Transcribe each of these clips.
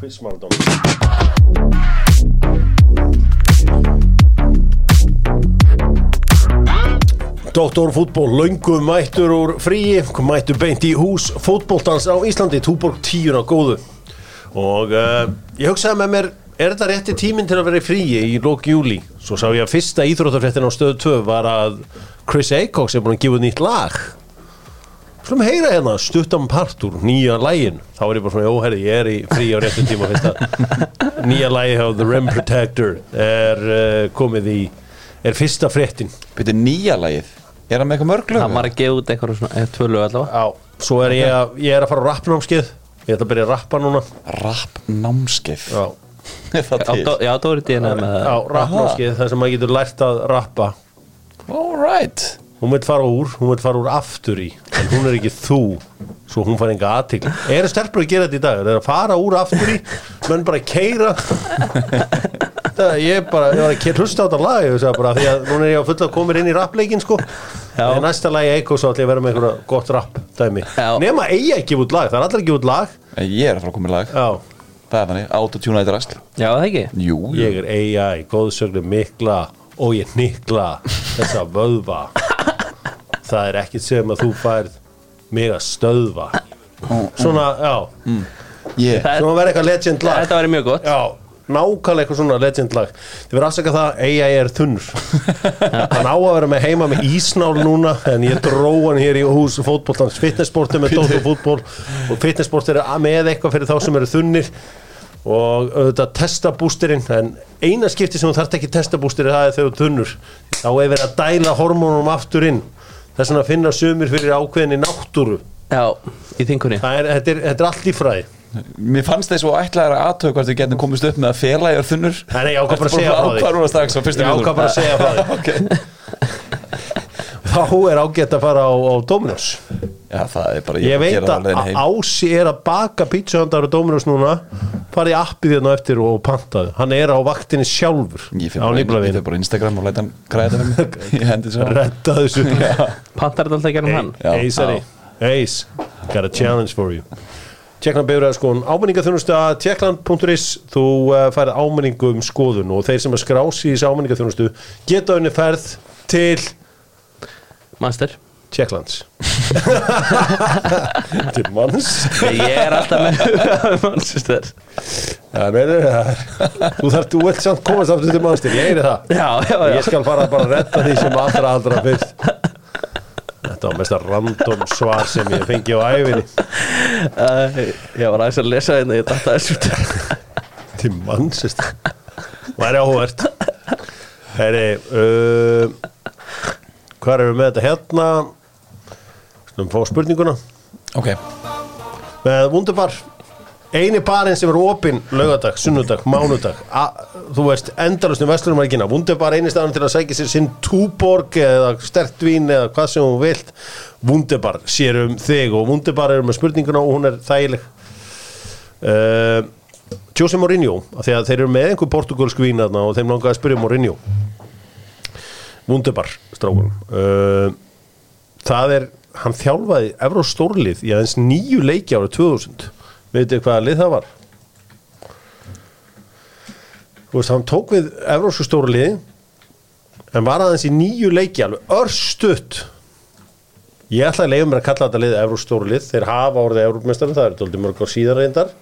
Quiz Marathon Doktorfútból, löngu mættur úr fríi, mættur beint í hús fótbóltans á Íslandi, Túborg 10 á góðu. Og uh, ég hugsaði með mér, er þetta rétti tíminn til að vera í fríi í lók júli? Svo sá ég að fyrsta íþróttafréttin á stöðu 2 var að Chris Acox er búin að gefa nýtt lag Slum heyra hérna stuttan part úr nýja lægin þá er ég bara svona, óherri, ég er í frí á réttum tíma fyrst að nýja lægi hjá The Rim Protector er uh, komið í er fyrsta fréttin. Byrju nýja lagið? Er hann með eitthvað mörg lög? Það var að gefa út eitthvað svona, eða tvö lög allavega. Já, svo er ég að, ég er að fara á rappnámskeið. Ég ætla að byrja að rappa núna. Rapp námskeið Já, það Á Já, Dóri Dína með já rappnámskeið þar sem maður getur lært að rappa. Alright Hún veit fara úr, hún veit fara úr aftur í En hún er ekki þú. Svo hún fær enga aðtík Eru stelpur að gera þetta í dag? Er að fara úr aftur í Menn bara keira Það, ég bara, ég var að hlusta á þetta lag ég sagði bara, því að núna er ég á fulla að koma inn í rappleikin sko. En næsta lagi Eiko svo ætla ég að vera með einhverja gott rapp dæmi. Nema eigi ekki út lag, það er allir ekki út lag. Ég er að fara að koma í lag. Já, Það er þannig, autotune eitthvað rast Já, það ekki? Jú, jú. Ég er AI, góðsöglu mikla og ég nikla þessa vöðva það er ekkit sem að þú færð mig að stöðva. Svona, já. Ég Það- svona verður eitthvað legend lag Þetta væri mjög gott. Já, nákvæmlega eitthvað svona legend lag Þið verður afsaka það, AI er þunnur. Hann á að vera með heima með ísnál núna En ég dró hann hér í hús fótboltans. Fitnessporti með Dóttur fútból Og fitnessport er með eitthvað fyrir þá sem eru þunnir. Og auðvitað testa bústirinn En eina skipti sem þú þarft ekki testa bústirinn Það er þegar þú ert þunnur. Þá er verið að dæla hormónum aftur inn Þess vegna finna sumir fyrir ákveðinni náttúru. Já, í þingunni. Það er, þetta, er, þetta er allt í fræði Mér fannst þess að ætlaði að aðtöku hvort við getum komist upp með að fela ég er þunnur. Nei, nei, ég ákvað bara að segja frá því. Ég ákvað bara að segja frá því. Þá er ágætt að fara á, á Dominos Já, það er bara Ég að veit að heim. Ási er að baka pítsuhandar á Dominos núna farið appið hérna eftir og pantaði Hann er á vaktinni sjálfur Ég fyrir bara, ég Instagram og læta hann græða Ég Retta þessu Pantar þetta alltaf gerum hann. Eisari, Eis Got a challenge for you. Tjekkland byrjaði skoðun. Ámenningaþjónustu að tjekkland.is þú uh, færið ámenningu um skoðun og þeir sem að skrási í þessu ámenningaþjónustu geta unni ferð til Master Tjekklands til manns. Ég er alltaf með nei, það er- Þú þarf, þú vilt samt komast aftur til mannstil, ég heyri það. Já, já, já. Ég skal fara bara að retta því sem allra allra fyrst. Þetta var mest að random svar sem ég fengi á æfinni Æ, Ég var aðeins að lesa þetta Ég datta þessu út. Til mannsist Væri áhugavert. Heyri uh, Hvað erum við með þetta? Hérna Skulum fá spurninguna. Ok, með Wunderbar eini barinn sem er opinn laugardag, sunnudag, mánudag. A, þú veist, endalust um vestlunumælgina Wunderbar eini staðan til að sækja sér sinn túborg eða sterkt vín eða hvað sem hún vilt. Wunderbar sér um þig og Wunderbar er með spurninguna og hún er þægileg. Uh, Jose Mourinho af því að þeir eru með einhver portugalsk vín þarna og þeim langaði að spyrja um Mourinho. Wunderbar strákunum. Uh, það er hann þjálfaði Evró stórlið í aðeins nýju leiki ára 2000 veitir hvaða lið það var? Þú veist, hann tók við Evrósku stórlið en var aðeins í nýju leiki alveg örstutt. Ég ætla að leiða mér að kalla þetta lið Evrósku stórlið, þeir hafa orðið Evrópmestari, það er tóldi mörg ár síðan reyndar.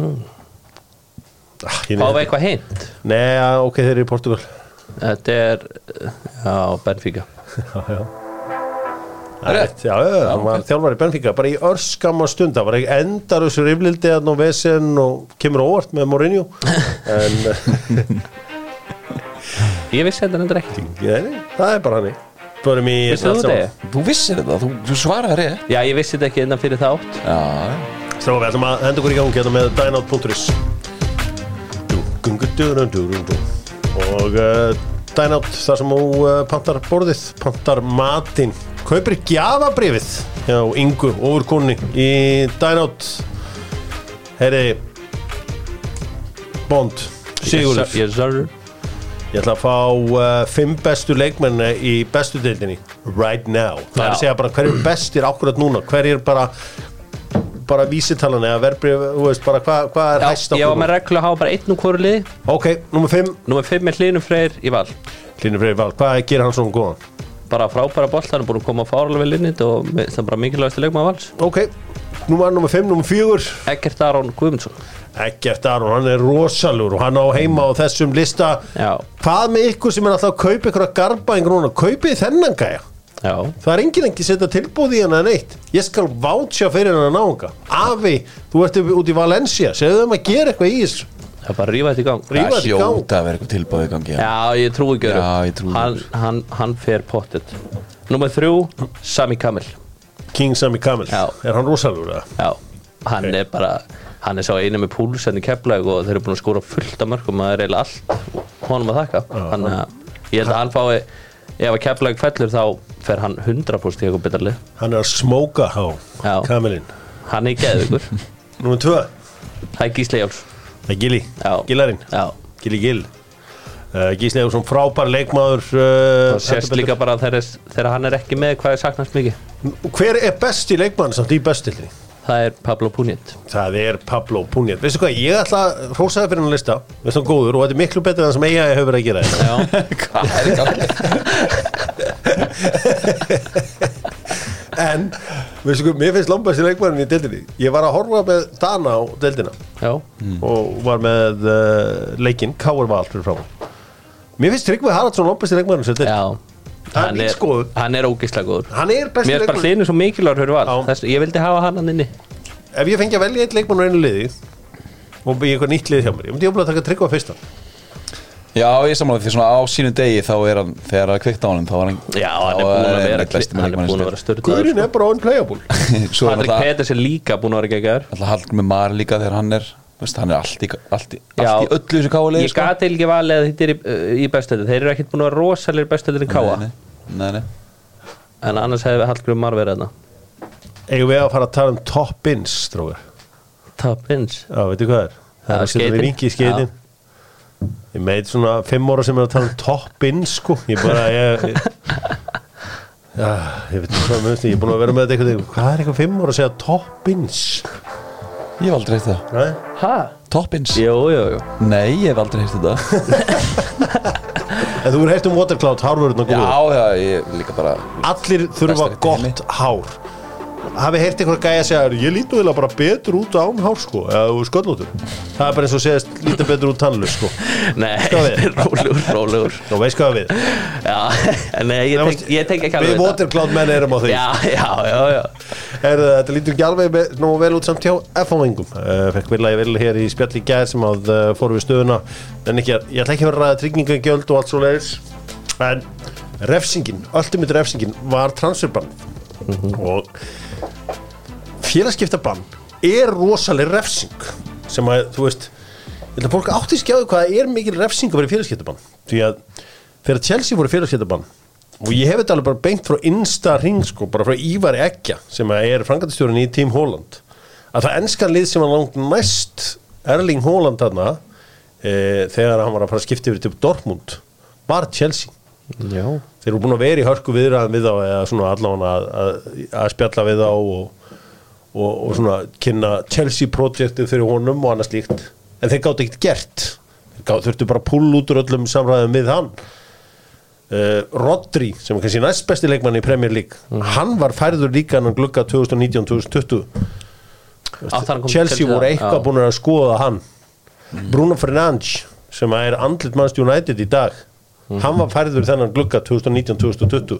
Ah, veit við ekki. eitthvað hint? Nei, ok, þeir eru í Portugal Þetta er Já, Benfica. Já, já rétt, já, hann var þjálfari Benfica bara í örskamma stund, það var ekki endar þessu riflildi að ná vesen og kemur óvart með Mourinho en Ég vissi þetta endur ekki. Það er bara hann í þú saman. þetta? þú vissir þetta, þú, þú svaraði rétt. Já, ég vissi þetta ekki innan fyrir þátt Já, Stráka, við ætlum að henda okkur í gangi hérna með dynout.is og uh, dynout þar sem þú uh, pantar borðið, pantar matinn kaupir gjafabrifið hjá Ingu ofurkonni í dynout Heyri Bond Sigurður. Sörur Ég ætla að fá uh, fimm bestu leikmenn í bestu deildinni right now. Það er Já. að segja bara hverjir bestir akkurat núna, hverjir bara bara vísitalan eða verbrif, þú veist, bara hvað hva er hæst á Já, ég var með reglu að hafa bara einn úr hverju liði Ok, nummer 5, Númer 5 er Hlynur Freyr í val. Hlynur Freyr Val, hvað gerir hann svona góðan? Bara frábæra boll, hann er búin að koma fárlega vel inn í þetta og það er bara mikilvægast leikmaður vals. Ok, nummer 5, nummer 4 Eggert Aron Guðmundsson. Ekkert Aron, hann er rosalur og hann á heima á þessum lista. Já, Hvað með ykkur sem er alltaf að kaupa ykkur að garba einhvern núna, kaupið þennan gæja? Já, Það er enginn ekki setja tilbúð í hann að neitt Ég skal vátsja fyrir hann að náunga. Afi, þú ert út í Valencia. Segðu þeim að gera eitthvað í þessu það er bara að rífa þetta í gang Rífa Það þetta í gang. hljóta að vera eitthvað tilbúið í gangi já. Já, ég trúi ekki. Já, ég trúi hann, öðru. hann, hann fer pottet Númer þrjú, Sami Kamil King Sami Kamil, Já. er hann rosalur eða? Já, hann er bara hann er sá einu með púls enn í keflag og þeir eru búin að skóra fullt af mörgum það er eiginlega allt honum að þakka þannig að ég held að hann fái ef að keflag fellur þá fer hann 100% í eitthvað betarlið Hann er að smóka á Já. Kamilinn hann er geðugur, Númer 2, það er Gísli Jáls það er Gili Já. Gilarinn, Gili Gil uh, Gísli Egursson frábær leikmaður uh, og sést líka bara þegar, þegar hann er ekki með hvað er saknast mikið? Hver er besti leikmann samt í bestildi? það er Pablo Puniet. Það er Pablo Puniet. Veistu hvað, ég ætla að hrósa það fyrir hann að lista. Veistu hann góður og þetta er miklu betur en það sem eiga hefur verið að gera. Þetta Já, Hvað er gangi? En, veistu mér finnst langbæsti leikmannin í deildinni. Ég var að horfa með Dana á deildina. Já, og var með uh, leikinn. Káur Val fyrir frá Mér finnst Tryggvi Haraldsson langbæsti leikmannin sem er Hann mín er, hann er ógislega góður. Hann er Mér er bara hlýnur svo mikilvægur. Þess, Ég vildi hafa hann hann inni. Ef ég fengi að velja eitt leikmann á einu liði og byggja eitthvað nýtt lið hjá mér ég myndi að taka Tryggva fyrsta Já, ég sammála því svona á sínum degi þá er hann, þegar það er kveikt á hann þá var hann Já, hann er búin að hann vera besti Hann er búin að vera störtaður Guðurinn er bara unplayable. Svo er Patrik Peters er líka búin að vera geggar alltaf hald með Mari líka þegar hann er veist, hann er allt í, allt í, Já. allt í öllu þessu káli Ég gati ekki valið að þetta er í, í bestöðu Þeir eru ekkert búin að vera rosalegir bestöður en káa Nei, nei, nei. En annars hefði Hallgrim Mar verið þarna. Eigum við að fara að tala um top ins strókar? Top ins Já, veitu hvað er? Það er að setja við vingi í skeitin Ég meit svona fimm ára sem er að tala um top ins sko. Ég bara, ég, ég Já, ég veit hvað með þetta Ég er búin að vera með þetta eitthvað Hvað er eitthvað fimm ára að segja top ins? Ég hef aldrei heilt það. Nei? Hæ? Toppins? Jú, jú, jú. Nei, ég hef aldrei heilt þetta. En þú er heilt um watercloud, hárvörðun og Já, góður já, ég líka bara Allir þurfa Besta gott hár Hafi heyrt eitthvað gæja að segja Ég lítu eiginlega bara betur út án hár sko Eða sköllóttur Það er bara eins og segist lítið betur út tannlust sko. Nei, rólegur, rólegur. Þú veist hvað við? Já, nei, ég tek, ég tek ekki alveg Við watercloud menn erum á því. Já, já, já, já. Herðu, þetta lítur ekki alveg nú vel út samt hjá F-fáingum uh, Fekk vilja ég vel hér í spjall í gær sem að uh, fóru við stöðuna. En ekki, að- ég ætla ekki að vera að ræða tryggingagjöld og allt svo leiðis En refsingin, ultimate refsingin var transferbann. Og félagskiptabann er rosaleg refsing Sem að, þú veist Ég held að fólk átti skjáðu hvað er mikil refsing að vera félagskiptabann. Því að þegar Chelsea voru félagskiptabann og ég hef þetta alveg bara beint frá innsta ring sko, bara frá Ívari Ekja sem að er frangatistjórun í Team Holland að það enskan lið sem var langt næst Erling Holland þarna e, þegar hann var að fara að skipta yfir til Dortmund var Chelsea. Já, þeir eru búin að vera í hörku viðræðum við þá eða svona allavega að, að, að spjalla við þá og, og, og svona kynna Chelsea projektið fyrir honum og annað slíkt. En þeir gátt ekkert gert. Þeir þurftu bara púla út úr öllum samræðum við hann. Uh, Rodri sem er kannski næst besti leikmann í Premier League hann var færður líka hann glugga 2019-2020 Átti hann kom Chelsea voru eitthvað búin að skoða hann. Bruno Fernandes sem er andlit mannst United í dag hann var færður þennan glugga 2019-2020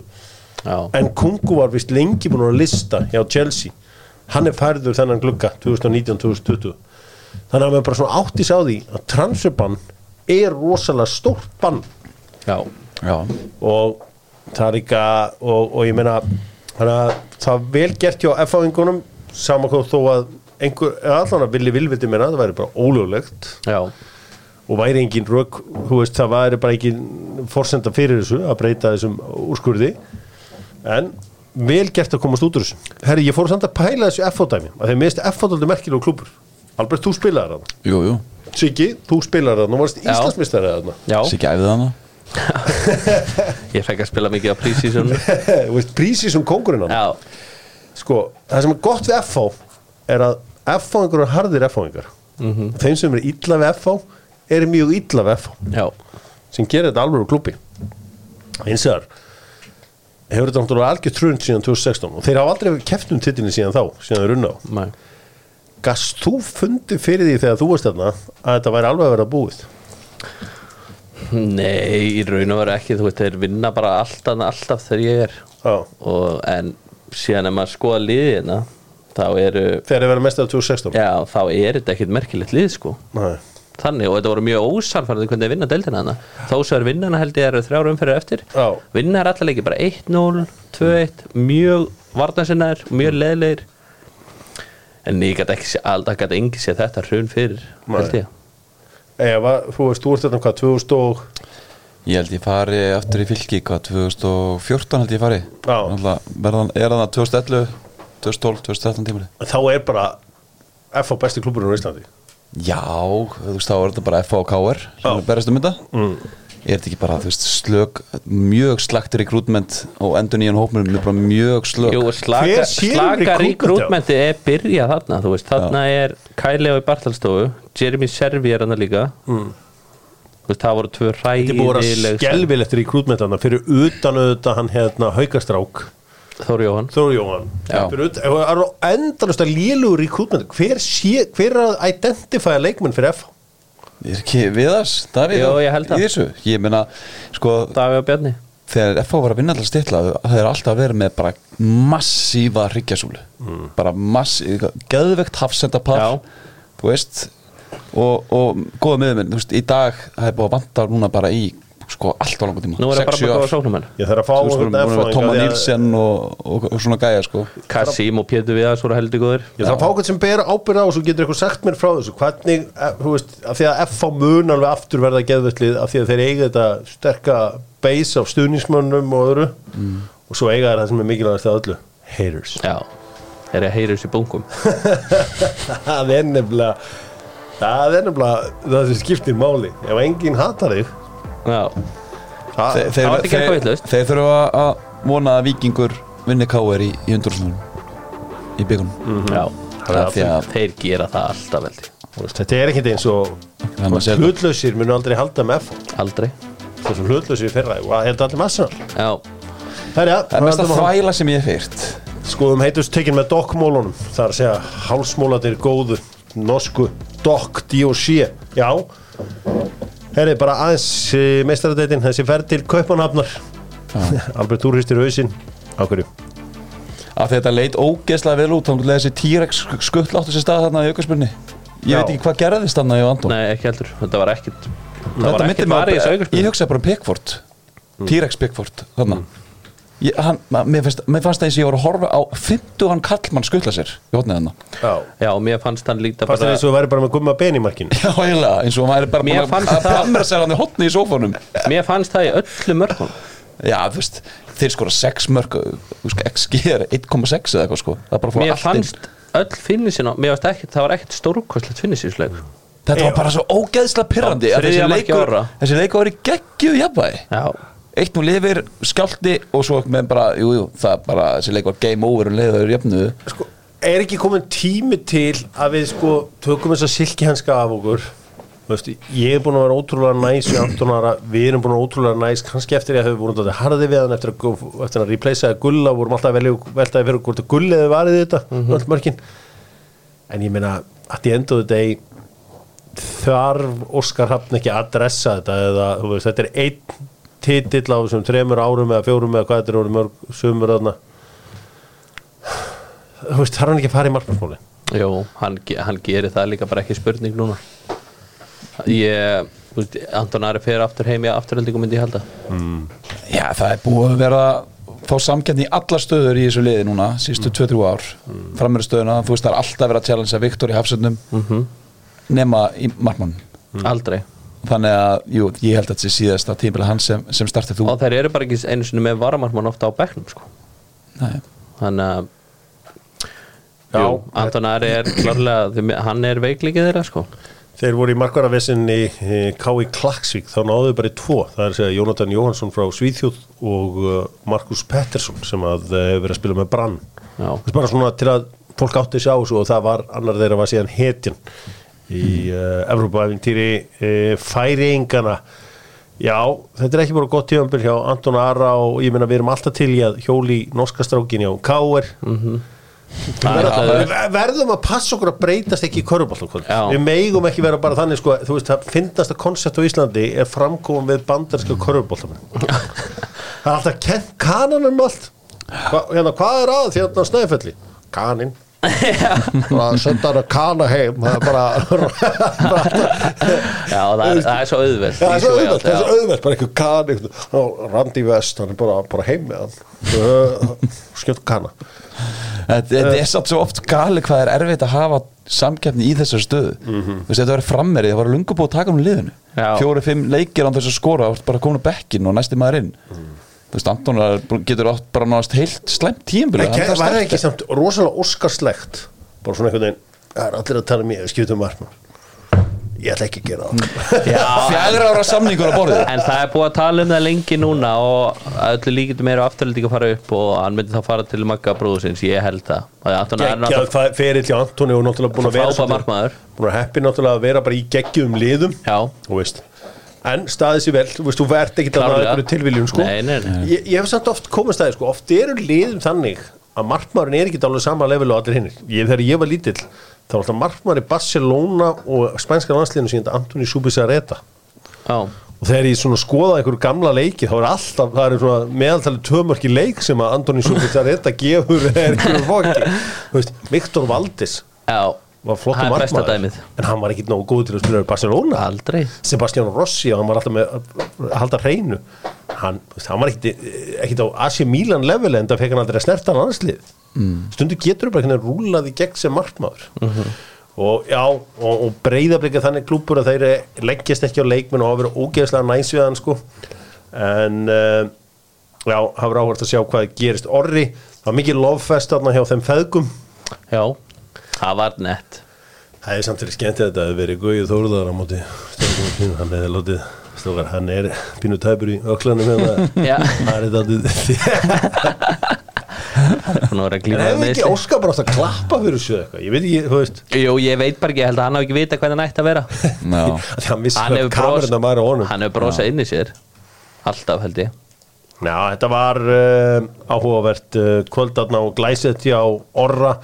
já, en Kungu var vist lengi búin að lista hjá Chelsea hann er færður þennan glugga 2019-2020 þannig að maður bara svona áttis á því að transferbann er rosalega stórt bann. Já Já, og það er líka og, og ég meina að það vel gert hjá F-áingunum saman hvað þó að einhver, allan að villi vilviti meina það væri bara ólöglegt. Já, og væri engin rök, þú veist, það væri bara engin forsenda fyrir þessu að breyta þessum úrskurði. En vel gert að komast út úr þessu. Herri, ég fór samt að pæla þessu F-dæmi að þeir minnst F-dæmi merkilegu klúpur Albert, þú spilaði þarna. Jú, jú. Siggi, þú spilaði þarna, þú varst þarna. Já. Sér gæfið hana Ég fekk að spila mikið á prísi sem kongurinn Já, Sko, það sem er gott við FH er að F-fáingur er harðir F-fáingar þeim sem er illa við F-fá er mjög illa við F-fá Já, sem gerir þetta alveg úr klubbi eins og þar hefur þetta náttúrulega algjör trund síðan 2016 og þeir hafa aldrei keft um titilin síðan þá síðan þeir runna á. Mæ Gast þú fundið fyrir því þegar þú varst þarna að þetta væri alveg að vera búið? Nei, í raun og veru ekki, þú veist, þeir vinna bara alltaf, alltaf þegar ég er. Og, en síðan ef maður skoða liðina þá eru, þeir verið mest af 2016? já, þá er þetta ekkit merkilegt lið, sko. Nei. Þannig, og þetta voru mjög ósarfærandi hvernig þeir vinna deildina hana, þó svo er vinnana held ég eru þrjára umferðir eftir, Já. vinna er allar leiki bara 1-0, 2-1 mjög vartansinnar, mjög leðleir en ég gæti ekki alltaf gæti engi sé þetta hrun fyrir, Nei. held ég. Eva, þú veist, þú ert þetta hvað, 2000 og Ég held ég fari aftur í fylki hvað 2014 held ég fari. Verðan, er það 2011 2012, 2013 tímuli þá er bara F á besti klubburinn á Íslandi Já, þú veist þá er þetta bara FH og KR Já. er berast um þetta. Mm. Er þetta ekki bara, þú veist, slög mjög slagtir rekrútment og endur nýjan hópnum er bara mjög slög Jú, slaka, slaka recruitment, rekrútmenti er byrjað þarna, þú veist, þarna er Kæli á í Bartalstofu, Jeremy Servi er hann líka. Mm. þú veist, það voru tvö Þetta er búið að vera ræðileg skelvilegt rekrútmentana fyrir utan auðvitað hann hérna haukastrák Þóri Jóhann. Þóru Jóhann. Það er endalust að lélugur rekrútment hver, sé, hver er að identifæja leikmenn fyrir F? Er ekki Viðars, Davíð. Jú, ég held það. í þessu. Ég meina, sko, Davíð og Bjarni. þegar FH var að vinna alltaf stilla það er alltaf verið með bara massífa hryggjasúlu mm. bara massífa, geðvegt hafsendapar Já. þú veist. Og, og góða veist, í dag það er búið að vanta núna bara í sko allt á langu tíma. Nú er það bara bara ár. góða sóknumenn Ég þarf að fá Þú veist, F-fáinga Tóma Nílsen og, og, og svona gæja sko. Kassim og Pétur Viðars voru heldur góður Ég þarf að fá okkur sem ber ábyrða á og svo getur eitthvað sagt mér frá þessu. Hvernig, eh, þú veist, af því að F á mun alveg aftur verða geðvöldlið af því að þeir eiga þetta sterka base af stuðnismönnum og öðru. Og svo eiga þeir það sem er mikilvægast að öllu haters. Já, er ég að heyra þessu bunkum. Það er nefnilega það er nefnilega það sem skiptir máli. Ef enginn hatar þig Já, Þeir, það var ekki eitthvað vitlaust. þeir þurfa að vona að vikingur vinni káir í, í undursunum í byggunum já. Það er því að Þeir gera það alltaf veldi þetta er ekkert eins og hlutlausir munu aldrei halda með Aldrei. Þessum hlutlausir í fyrra og það heldur allir massar Já, Herja, Það er mest að þvæla sem ég heyrt. Skoðum heitust tekin með dokkmólunum. Það er að segja hálsmólatir góðu Norsku dokk D.O.C. Já Herri, bara aðeins meistaradeitin Þessi ferð til Kaupanhafnar Albert Úrhistir hausinn. Á hverju? að þetta leit ógeðslega vel út þá þessi T-Rex skutt láttu sér stað þarna í aukarspunni ég Já. veit ekki hvað gerðist þarna í Andón nei ekki heldur. Þetta var ekkit Þetta var ekkit varið í þessu ég hugsaði bara um Pickford T-Rex Pickford þarna ég, hann, mér, fannst það eins og ég voru að horfa á 50 hann kallmann skuttla sér í hótnið þarna. Já. Já, mér fannst hann líta Fannst það bara eins og væri bara með gumma ben í markinu? Já eiginlega eins og hann væri bara Mér búin fannst að það- plamra sér hann í hótnið í sófónum Mér fannst það í öllu mörgum. Já þú veist þeir skora 6 mörg XG er 1,6 eða eitthvað sko. Það er Mér allt inn. fannst öll finnisin á Mér fannst ekkit, það var ekkit stórkostlegt finnisísleik þetta var bara svo ógeðslega pirrandi Já, að þessi leikur ára. þessi leikur var í geggju jafnvægi. Já, eitt nú lifir skjálti og svo með bara, jú, jú, það bara þessi leik var game over og leiður jöfnuðu. Sko, Er ekki komin tími til að við sko tökum þess að silkihanska af okkur? Þú veist, ég er búin að vera ótrúlega næs í 18 ára, við erum búin að vera ótrúlega næs kannski eftir ég að hefur búin að harði við hann eftir að, eftir að replacea gulla vorum alltaf að velja veltaði fyrir hvort að gullið hefur varið þetta, öll mörkin. En ég meina, að ég endur þetta þarf Óskar Hafn ekki að adressa þetta eða, þú veist, þetta er einn titill á þessum þremur árum eða fjórum eða hvað þetta er orðið mörg sumur þarna. Þú veist, þarf hann ekki að fara í markmannsmáli jú, hann, hann gerir það líka bara ekki spurning núna. Ég, þú veist, Anton Ari fer aftur heim í afturöldingum myndi ég halda. Já, það er búið að vera fá samkjarni í alla stöður í þessu liði núna sístu 2-3 ár. Mm. framöru stöðuna, þú veist það er alltaf verið að challengea Viktor í hafsöndum nema í markmann Aldrei þannig að, jú, ég held að þetta sé síðasta tímil hans sem, sem startið þú Og þeir eru bara ekki einu sinni með varamarmann ofta á bekknum sko. Nei. Þannig að Já. Jú, Anton Ari er klárlega því- Hann er veiklikið þeirra sko Þeir voru í markvaravissin í K.I. Klaksvík, þá náðu bara í tvo það er að segja Jónatan Jóhansson frá Svíþjóð og uh, Markus Pettersson sem að hefur verið að spila með Brann Já, Það er bara svona til að fólk átti sjá þessu og það var annar þeirra var síðan hetjan í uh, Evrópaæfintýri uh, færingana já, þetta er ekki bara gott tíðanbyrg hjá Anton Ara og ég meina við erum alltaf til í að hjóli norska strákin hjá Það er alltaf- Við verðum að passa okkur að breytast ekki í körubáltakvöld Já. við megum ekki vera bara þannig sko, þú veist, það finnast að koncept á Íslandi er framkomum við bandarska körubáltakvöld það er alltaf kent kanan um allt. Hva, hérna, hvað er að hérna á snæfelli? kanin bara senda hann að kana heim það er bara, Já, það er, það er svo auðvelt. Já, það er svo out, það er svo auðvelt, bara einhver kan einhver, Randi Vest, hann er bara, bara heim með hann. Skjöld kana. Þetta þetta er satt svo oft gali hvað er erfitt að hafa samkeppni í þessar stöðu. Mhm. Þú veist, þetta var frammerið, það var lungu búið að taka um liðinu. Já. Fjóri, fimm leikir án þess að skora bara komin á bekkin og næsti maður inn. Mhm. Þú veist, Anton er getur átt bara náðast heilt slæmt tímbil En ke- var það ekki samt rosalega óskarslegt? Bara svona einhvern veginn það er allir að tala um mig, skjöldum margmann ég ætla ekki að gera það. Fjagra ára samningur á borðið. En það er búið að tala um það lengi núna og öllu líkitum eru afturhaldið að fara upp og hann myndi þá fara til Magga bróðusins, ég held það. Og það ferill hjá Antoni og náttúrulega búin að vera frábæð markmaður. búin að heppi náttúrulega að vera bara í geggjum liðum. Já, þú veist en staðið sér vel, þú veist, þú verð ekki að einhverju tilviljun sko. Nei, nei, nei. Ég, ég hef samt oft komast að því, sko, oft eru liðum þannig að markmaðurinn er ekki alveg sama level og allir hinnir ég, þegar ég var lítill, þá var alltaf markmaður í Barcelona og spænska landsliðinu síðan Antoni Subisareta já, og þegar ég svona skoða einhverju gamla leiki þá er alltaf, það er svona meðaltalið tvömörk í leik sem að Antoni Subisareta gefur eða einhverju fóki Viktor Valdis já var flottum markmaður. en hann var ekki nógu góð til að spila í Barcelona. Aldrei. Sebastian Rossi og hann var alltaf með að halda hreinu. Hann, hann var ekkit, á AC Milan level en það fekk hann aldrei að snerta hann annarslið mm. stundu getur bara hvernig rúlaði gegn sem markmaður. Og já, og, og breyðablika þannig klúpur að þeir leggjast ekki á leikmenn og hafa verið ógeðslega næs við hann sko. En uh, já, hafa verið áhvert að sjá hvað gerist. Orri, það var mikið þarna hjá þeim feðgum. Já, það var nett Það er samtidig skemmt að þetta hefði verið Guðið Þórðar á móti hann hefði látið strókar, hann er pínu tæpur í öklanum hérna, Já. það er þetta Nú er að ekki meiðsli. Óskar bara átt að klappa fyrir þessu eitthvað, ég veit ekki, þú veist. Jú, ég veit bara ekki, ég held að hann hafi ekki vita hvernig hann ætti að vera. Já, að því hann Hann hvað hefur á Hann brosað inn í sér. Alltaf held ég. Já, þetta var uh, áhugavert uh, kvöldarna og glæsett hjá Orra,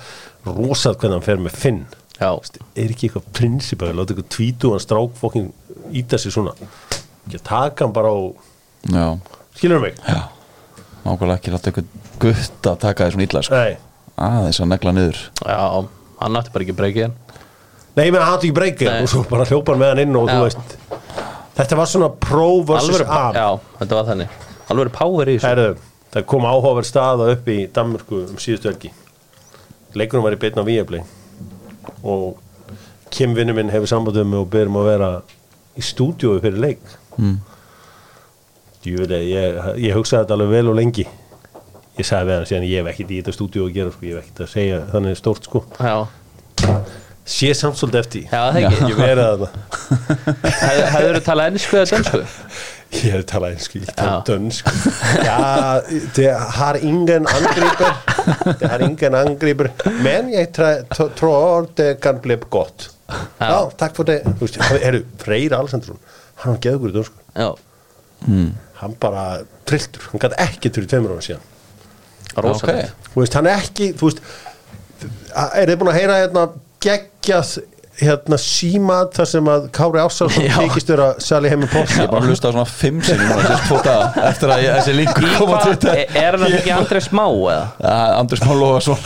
rosað hvernig hann fer með Finn. Já, er ekki eitthvað prinsip að láta eitthvað tvítu hann strák fokkin íta sig svona? Ekki að taka hann bara á já, skilur mig? já. Nákvæmlega ekki láta eitthvað gutt að taka því svona illa sko. Nei. Aðeins að negla niður. Já, hann átti bara ekki breykið hann. Nei, ég meina hann átti ekki breykið og svo bara hljópar með hann inn og Já. þú veist Þetta var svona pro versus am já, þetta var þannig. Alveg power í þessu. Það kom áhugaverð staða upp í Danmörku um síðustu helgi Leikunum var í beitna Víablei og Kim vinnu minn hefur sambandum og byrjum að vera í stúdíói fyrir leik. Mm. Djúvilega, ég, ég hugsaði þetta alveg vel og lengi. Ég sagði við hann síðan ég hef ekkert í þetta stúdíó að gera sko, ég hef ekkert að segja þannig stórt sko. Já, sé samt svolítið eftir já það ekki. Að það Hefur- Hefurðu talað ennsku eða dönsku? Har talat engelsk, jeg talar Ja. dansk. Ja, det har ingen angriper. Det har ingen angriper. Men t- tror det kan bli gott. Ja. Ja, takk for det. Þú veist, Heru, Freyr Alessandsson, hann var geðugur í dansku. Já, Hann bara trilltur, hann gæti ekki fyrir tveimur ára síðan. rosalegt Þú veist, hann er ekki, þú veist, er þið búin að heyra hérna geggjað hérna símat þar sem að Kári Ásarsson Já. þykist vera Sally Heimir Post Ég bara að hlusta á svona fimm daga eftir að þessi linkur Í kom á hvað, Twitter. Er hann ekki Andrei Smá eða? Ja, Andrés Már Lóðarsson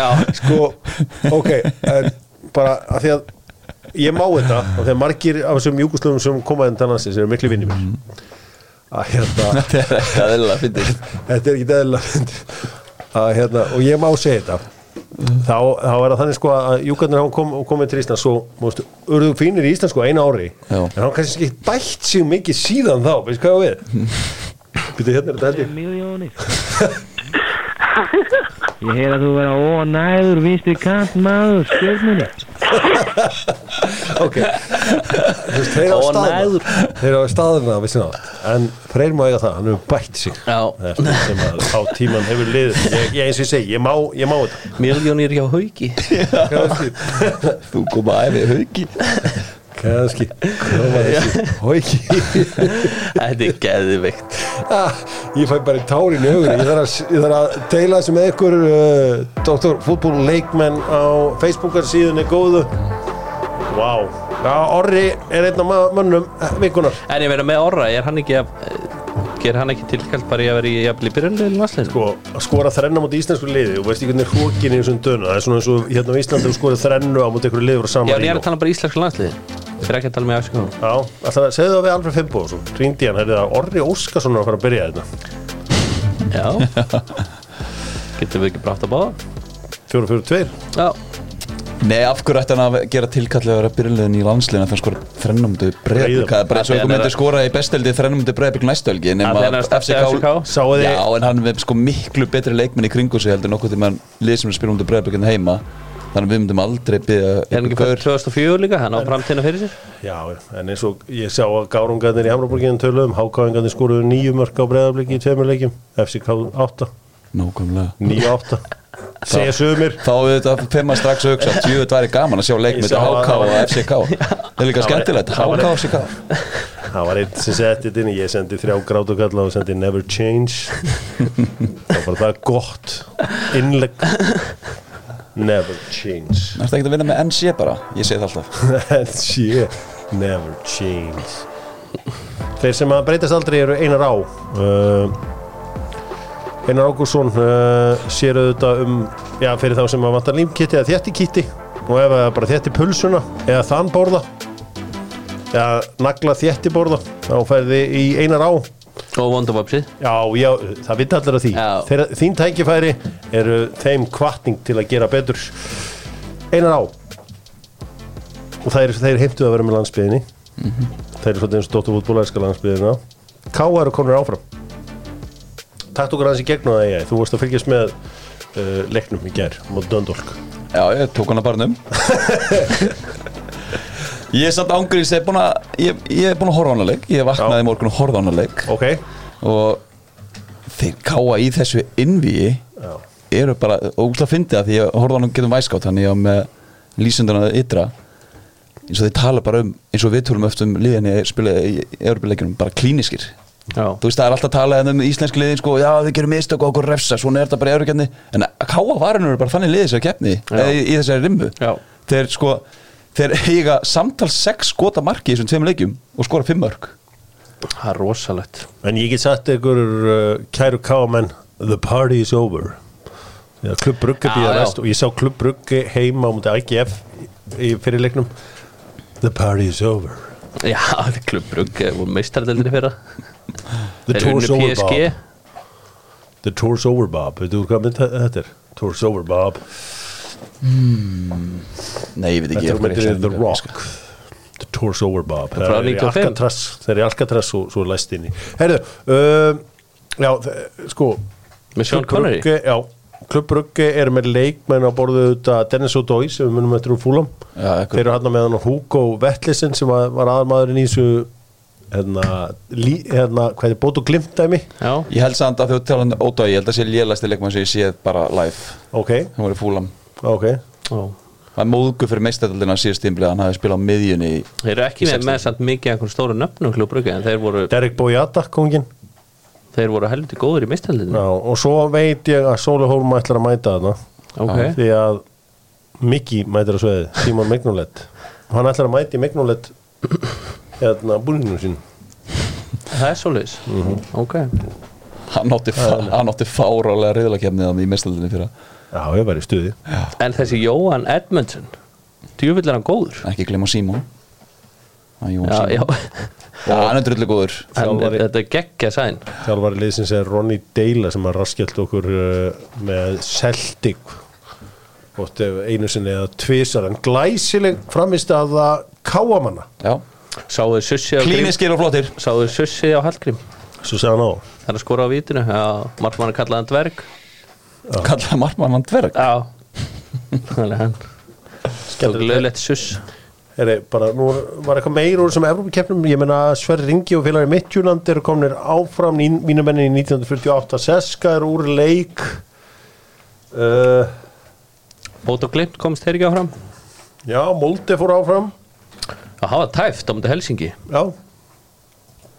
Já, sko, ok bara af því að ég má þetta og þegar margir af þessum júkuslöfum sem koma en þannig sem eru miklu vinni mér að hérna Þetta er ekki aðeins að fyndi þetta er ekki eðlilega að hérna og ég má segja þetta þá, þá er það þannig sko að júkarnir hafa kom, komið til Ísland svo, mústu, urðu fínir í Ísland sko eina ári. Já. en hann kannski ekki bætt sig mikið síðan þá, veist hvað á við? Býtu hérna er þetta held ég. Miljónir Ég heyr að þú vera ónæður vinstri kant maður stjórnunni ok. Þeir Ónæður. þeir á staðna við sinna en Freyr má eiga það, hann hefur bætt sig. Sem að á tíman hefur liðið. Ég, ég eins og ég segi, ég má, ég má þetta. Miljónir hjá hauki. Kannski, Þú kom að æfið þessi hóiki Þetta er geðvikt Ah, ég fæ bara tárin í augunni ég þarf að, ég að deila þessu með ykkur uh, Dr. Fútból Leikmenn á Facebookar síðunni góðu. Vá. Já, Orri er einn af ma- mönnum eh, vikunar En ég verið með orra, er hann ekki að Ger hann ekki tilkall bara í að vera í jafnvel í byrjunleginu vassleinu? sko, að skora þrenna mot íslensku liði og veist ekki hvernig hrókin í þessum dönu? Það er svona eins og hérna á Íslandi þú skorið þrennu á mot ykkur liði frá Já, sama en ég er að tala bara íslensku landsliði Ég er ekki að tala með afsökunum Já, alltaf að segja það við Alfred Fimbo og svo ringdi hann, herrið að Orri Óskarsson er að fara að byrja þetta Já. Getum við ekki brátt að báða? 4-4-2 Já Nei, af hverju ætti hann að gera tilkallega að vera byrjulegin í landsliðin að það skora þrennumdu breyðbygg Það er bara eins og því einhver myndi skora í besteldi þrennumdu breyðbygg næstölgi því er að stefna FCK. Já, en hann er sko miklu betri leikmenn í kringu sig heldur nokkuð til mann lið sem er spilum um breyðbygg en heima. Þannig að við myndum aldrei byggja hann ekki fyrir 2004 líka? Hann á framtíðina fyrir sér? Já, en eins og ég sá að gárungarnir í Hamraborginu töluðum, hákáingarnir skoruðu nýju mörg á breyðabliki í tveimur leikjum, FCK 8, Nákvæmlega. 9-8, segja sögumir. Þá við þetta fyrir maður strax að hugsa Tjóðu væri gaman að sjá leik Ég með sá að- HK og FCK Það er líka skemmtilegt, HK og FCK Það var einn sem setti þetta inn, ég sendi þrjá grátokalla og sendi Never Change. það var það gott innlegg. Never Change. Það er ekki að vinna með NC bara, ég segi það alltaf sé, Never Change. Þeir sem að breytast aldrei eru einar á. Uh, Einar Ágúrsson uh, sér auðvitað um, já, fyrir þá sem að vantar límkitti eða þétti kitti og ef það bara þétti pulsuna eða þann borða eða nagla þétti borða þá færði í einar á. Og Wonderwapsið Já, já, það vita allir að því. Þeir, Þín tækifæri eru þeim kvartning til að gera betur. Einar á. Og er, þeir heimtu að vera með landsbyðinni Þeir eru svolítið eins og Dóttarfútbólæðska landsbyðina K eru konur áfram Takt okkur aðeins í gegnum það ég Þú varst að fylgjast með uh, leiknum í gær Mót Döndolk Já, ég tók hana bara um Ég er samt ángrís, ég er búin að ég, ég er búin að horfa á hana leik. Ég vaknaði morgun og horfa á hana leik. Ok. Og þeir káa í þessu innvíi. Eru bara, og það fyndi það Því ég horfa á hana getum væskátt. Þannig ég var með lýsundana ytra. Eins og þeir tala bara um eins og við tölum eftir um liðinni spilaði í Európa-leikjunum bara klíniskir þú veist það er alltaf talað um íslenski liðin sko, já þið gerum mistök og okkur refsa svona er þetta bara í Európa-keppni en að káa varinu er bara þannig liðið sem keppni eða í, í þessari rimmu. Já. þeir sko þeir eiga samtal 6 skota marki í þessum tveim leikjum og skora 5 mörg Það er rosalegt. En ég get sagt ykkur uh, kæru káamenn The party is over. Já, Klubb Brugge Já, býða já. næst og ég sá Klubb Brugge heima á mútið IGF í fyrirleiknum The party is over. Já, klubbrugg voru meistardeldinni fyrra The tour's over PSG Bob. The tour's over Bob. Veitu hvað mynd þe- þetta er? Tour's over Bob. Nei ég veit ekki Þetta er myndinni ég The Rock. The tour's over Bob. Það er í 95. Alcatraz. Þeir eru í Alcatraz og svo er læst inn í Herðu uh, Já, sko Með Sean Connery? Já Klubb Brugge er með leikmenn á borðu þetta Dennis O'Doy sem við munum eftir úr fúlam Já, ekkur- Þeir eru hann með hann Hugo Vettlisen sem var, var aðalmaðurinn í þessu hérna, lí, hérna hvað er bót og glimt dæmi? Já, ég held samt að þú tala um Ódói ég held að sé lélasti leikmann sem ég séð bara live. Ok, hann var í fúlam ok. Já. Það er móðgu fyrir meistætaldina síðust tímblið hann hafi spilað á miðjunni í Þeir eru ekki með, með samt mikið einhvern stóru nöfnum klubbruggi en þeir voru, Derek Boyata, kongin þeir voru helviti góður í meistardeldinni Já, og svo veit ég að Sóli Hólm ætlar að mæta þarna. Ok, því að Miki mætir á sveið, Simon Mignolett hann ætlar að mæti Mignolett hérna búlinginu sín það er svoleiðis? Mhm. Ok, hann átti, átti fárálega reyðlakefnið í meistætaldinni fyrir Já, ég var í stuði. En þessi Jóhann Edmundson djúvill er hann góður? Ekki glemma Simon. Það er Jón Já, já, Simon. Já, hann er drullu góður. Þjálfari- þetta er geggja sæn. Þjálfari liðsins er Ronny Deila sem að raskjöld okkur uh, með Celtic. Og einu sinni eða tvisar en glæsileg framist að það káamanna Já, Sáðu sussi á Grím klíniskir og flottir. Sáðu sussi á Hallgrím? Hann á. Það er að skora á vítinu Já, margmann er kallaðan dverg. Kallaði margmann hann dverg? Já. Þannig að hann Skemmtilegt. löglegt suss er bara, nú var eitthvað meir úr sem Evrópukeppnum, ég menna Sverri Ringi og félagi Midtjúland eru kominir áfram. Mínu menni í 1948 Seska er úr leik. Uh, Bót og Glimt komst þeir ekki áfram? Já, Molde fór áfram Það hafa tæft á mútið Helsingi Já.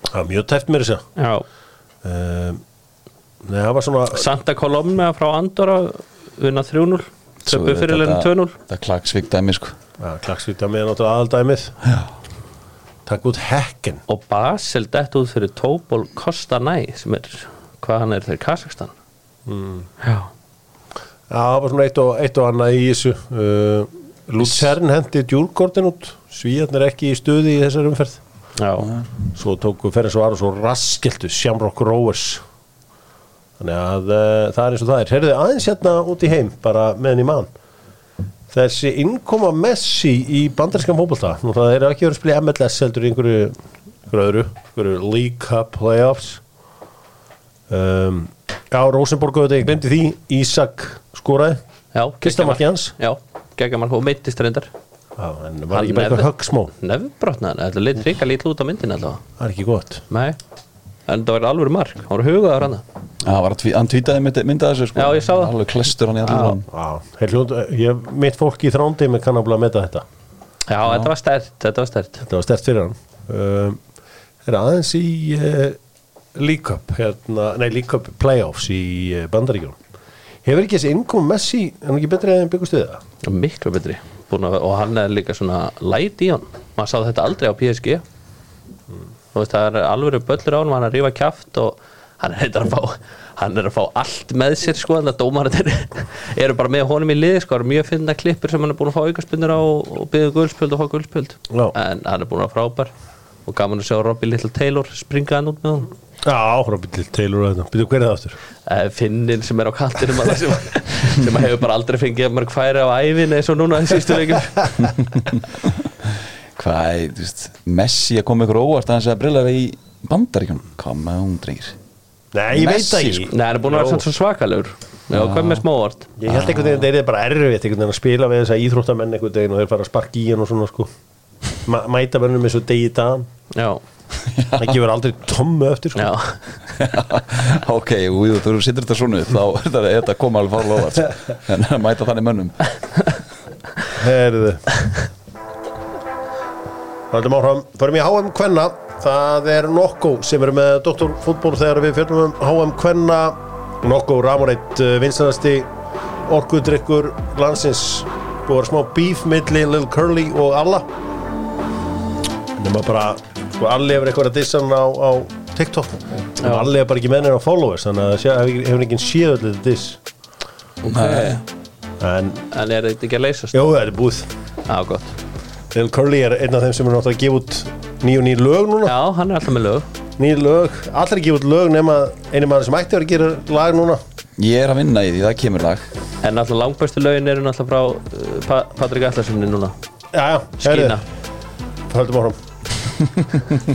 Það var mjög tæft mér þess að Já. Uh, Nei, það var svona Santa Colomna frá Andorra unna 3-0 Svo Töpu er fyrir þetta- leirinn 2-0 Þetta klagsvík dæmi sko. Ja, Klagsvíkta með náttúrulega aðaldæmið. Já. Takk út hekken. Og Basel dett út fyrir Topol Kostanæ sem er, hvað hann er þeir Kazakstan mm. Já. Já, það var svona eitt og, eitt og annað í þessu. Uh, Lutern hendi djúrgordin út Svíjarnir ekki í stuði í þessar umferð. Já, Svo tóku fyrir svo aðra svo raskiltu Shamrock Rovers. Þannig að uh, það er eins og það er. Herðu aðeins hérna út í heim bara meðan í mann Þessi innkoma Messi í bandarískan fótbolta. Nú það er ekki verið að spila MLS heldur í einhverju, einhverju öðru einhverju League Cup Playoffs. Um, Já, Rosenborg auðvitað, ég glemdi því Ísak skoraði. Markið hans. Já, geggamark og meittist reyndar en var Hann ekki bara eitthvað höggsmó? Nefnbrotnaðan, þetta lit ríka lítið út á myndin allavega. Það er ekki gott. Nei, en það var alveg mark, hann var hugaður hann. Já, hann var að tví, hann tvítaði myndi, myndið þessu sko. Já, ég sá það. Alveg klestur hann í allir hann Já, heil hljóð, ég, mitt fólk í þrándi með kannabla að meta þetta. Já, þetta var stert, þetta var stert. Þetta var stert fyrir hann. Um, Það er aðeins í uh, League Cup hérna, Nei, League Cup Playoffs í uh, Bandaríkjum Hefur ekki þessi innkom Messi en ekki betri en byggust við það? Miklu betri Búin að, Og hann er líka svona light í hann. Maður sá þetta aldrei á PSG Þú veist, það er alveg böllur á hann Hann er að rífa kjaft og hann er að fá Hann er að fá allt með sér sko Þannig að dómarinn eru bara með honum í liði sko, Það eru mjög finna klippur sem hann er búin að fá aukaspinnur á og byggja guldspjöld og fá guldspjöld Já. En hann er búin að frábær og gaman að sjá Robbie Little Taylor springa hann út með hann Já, Robin til Taylor og þetta Býtu hver er það aftur? Eh, Finnin sem er á kantinum að sem, sem hefur bara aldrei fengið mörg færi á ævin eins og núna í sístu leikum Hvað, þú veist, Messi að koma ykkur óvart að hans að brillara í bandaríkjum Hvað með hún drengir. Nei, ég veit ekki sko. Nei, hann er búin að vera svo svakalegur. Já, hvað með smávart Ég held einhvern veginn að það er bara erfitt einhvern veginn að spila við þessa íþróttamenn einhvern veginn og þeir fara að sparka í hann og svona sko. Ma Mæta verðum eins og degi dagan Já, Það gefur aldrei tommu eftir sko. Já, Ok, og þú sittur þetta svona upp, þá er þetta, koma alveg fárlega óvart sko. en að mæta þannig mönnum. Herðu Haldum áfram, förum í HM Kvenna. Það er Nokko sem er með doktorfútból þegar við fjöldum um HM Kvenna. Nokko Ramoneit vinsanasti orkudrykkur landsins. Búið að smá beef milli Lil Curly og Alla. Nema bara sko Alli hefur eitthvað að dissa hann á, á TikTok. En Alli er bara ekki með henni á followers þannig að það hefur hefur ekki séð allir þetta diss. Ok en En er þetta ekki að leysast? jú, þetta er búið. Já, gott. Lil Curly er einn af þeim sem er náttúrulega að gefa út ný og ný lög núna. Já, hann er alltaf með lög. Ný lög, allir að gefa út lög nema einu maður sem ætti að vera að gera lag núna. Ég er að vinna í því, það kemur lag. En alltaf langbæstu lögin eru náttúrulega frá uh, pa Patrik Allarssoni núna. Já, já, Skína. Höldum áfram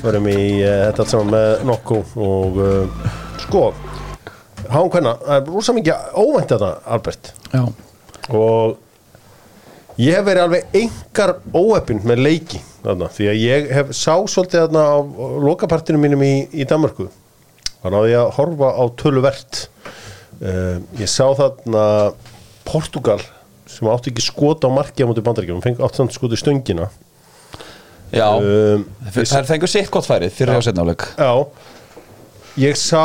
förum í uh, þetta allt saman með nokku og uh, sko háum hvenna, það er rosa mikið óvænt þetta Albert. Já, og ég hef verið alveg engar óeppin með leiki þarna, því að ég hef sá svolítið þarna á lokapartinu mínum í, í Danmarku þannig að ég að horfa á töluvert. Uh, ég sá þarna Portugal sem átti ekki skota á marki á móti bandaríkjum, fengi átti samt skota í stöngina já. Um, Það er fengur sitt gott færið fyrir á setnáleik Já. Ég sá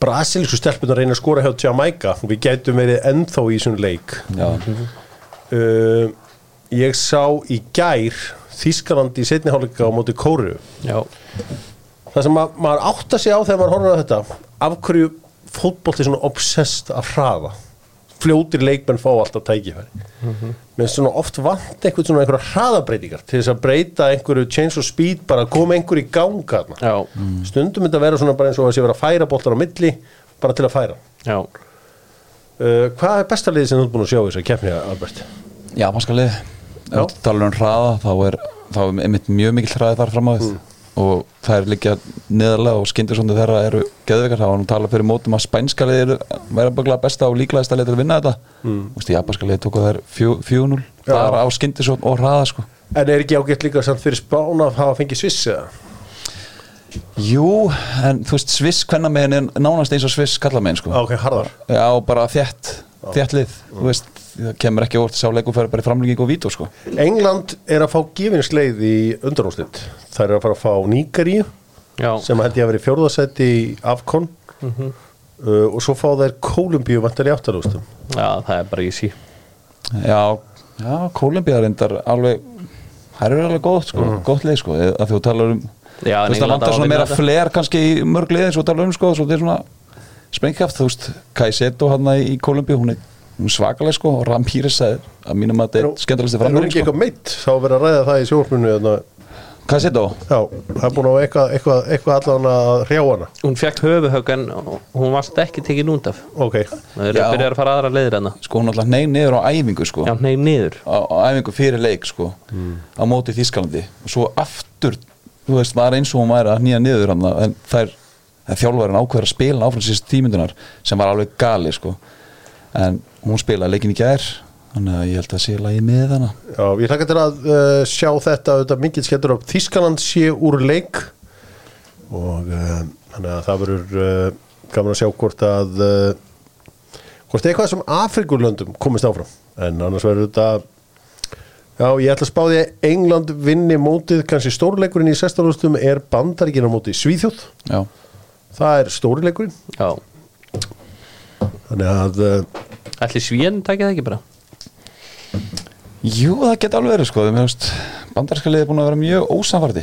Brasilísku stelpunar reyna að skora hjá Jamaica. Við gætum verið ennþá í þessum leik. Já, uh, Ég sá í gær Þískalandi í setni hálfleika á móti Kóru Já, Það sem ma maður átta sig á þegar maður horfir á þetta Af hverju fótbolti svona obsessed að hraða Fljótir leikmenn fá alltaf tækifæri. Mm Menn svona oft vant einhvern svona einhverja hraðabreitingar Til þess að breyta einhverju change of speed Bara að koma einhverju í ganga já, stundum þetta vera svona bara eins og að sé vera að færa boltar á milli bara til að færa. Já. Uh, hvað er besta liðið sem þú ert búin að sjá þess að keppni Albert? já maður skal lið talar um hraða, þá er þá er einmitt mjög mikil hraði þar fram á við og það er líka neðarlega og skyndisóndi þeirra eru geðveikar, það var nú talað fyrir mótum að spænska liðir væri bara besta og líklegast að leita að vinna þetta. Mm. og því japanska liðir tóku þær 4-0 Já. bara á skyndisónd og hraða sko. En er ekki ágætt líka samt fyrir spána að hafa fengið sviss eða? Jú, en þú veist Sviss kvennamegin er nánast eins og Sviss kallamegin sko. Ah, Ok, harðar. Já, og bara þétt, þétt lið þú veist, það kemur ekki óvart sá leikum fyrir bara í framlíking og vító sko. England er að fá gefinsleið í undanúslit Það er að fara að fá Níkaríu Já, sem held ég að vera í fjórðasætti í Afkon uh, og svo fá þær Kólumbíu vantar í áttarústum já, það er bara easy. Já, já, Kólumbíða reyndar alveg, það eru alveg gott sko, gott leið sko, að þú talar um Já, þú veist, það að svona meira fler kannski í mörg liðin svo talar um sko, svo þetta er svona sprengkraft, þú veist, Kai Seto hann í Kólumbíu, hún er, hún er svakaleg sko og Rampíris að mínum að þetta er skemmtilegsti Er hún framverðin ekki sko. eitthvað meitt? Þá verið að ræða það í sjónspunni Kai Seto? Já, það er búin að eitthvað, eitthvað, eitthvað allan að hrjá hana. Hún fekk höfuhögg en hún varst ekki tekin út af. Ok, Það eru Já. að byrja að fara aðra leiðir enna Sko hún alltaf neig niður á æfingu sko. Já, nei, niður. Á, á æfingu fyrir leik sko. Á móti Þískalandi og svo aftur, þú veist, var eins og hún væri að nýja niður hann en þær en þjálfarinn ákveður að spila áfram síðust tímyndunar sem var alveg gali sko. En hún spilaði leikin í gær þannig að ég held að sé lagi með hana. Já, ég hlaka til að uh, sjá þetta auðvitað mikið skemmtur á Þískaland sé úr leik. Og uh, þannig að það verður uh, gaman að sjá hvort að uh, hvort eitthvað sem Afrikulöndum komist áfram. En annars verður þetta já, ég ætla að spá því að England vinni mótið, kannski stórleikurinn í sextarústum er bandaríkina mótið Svíþjóð. Já, það er stórleikurinn Já, þannig að uh, ætli svíðan takja það ekki bara? Jú það geta alveg verið sko þeim hefst bandarska liði búin að vera mjög ósamfardi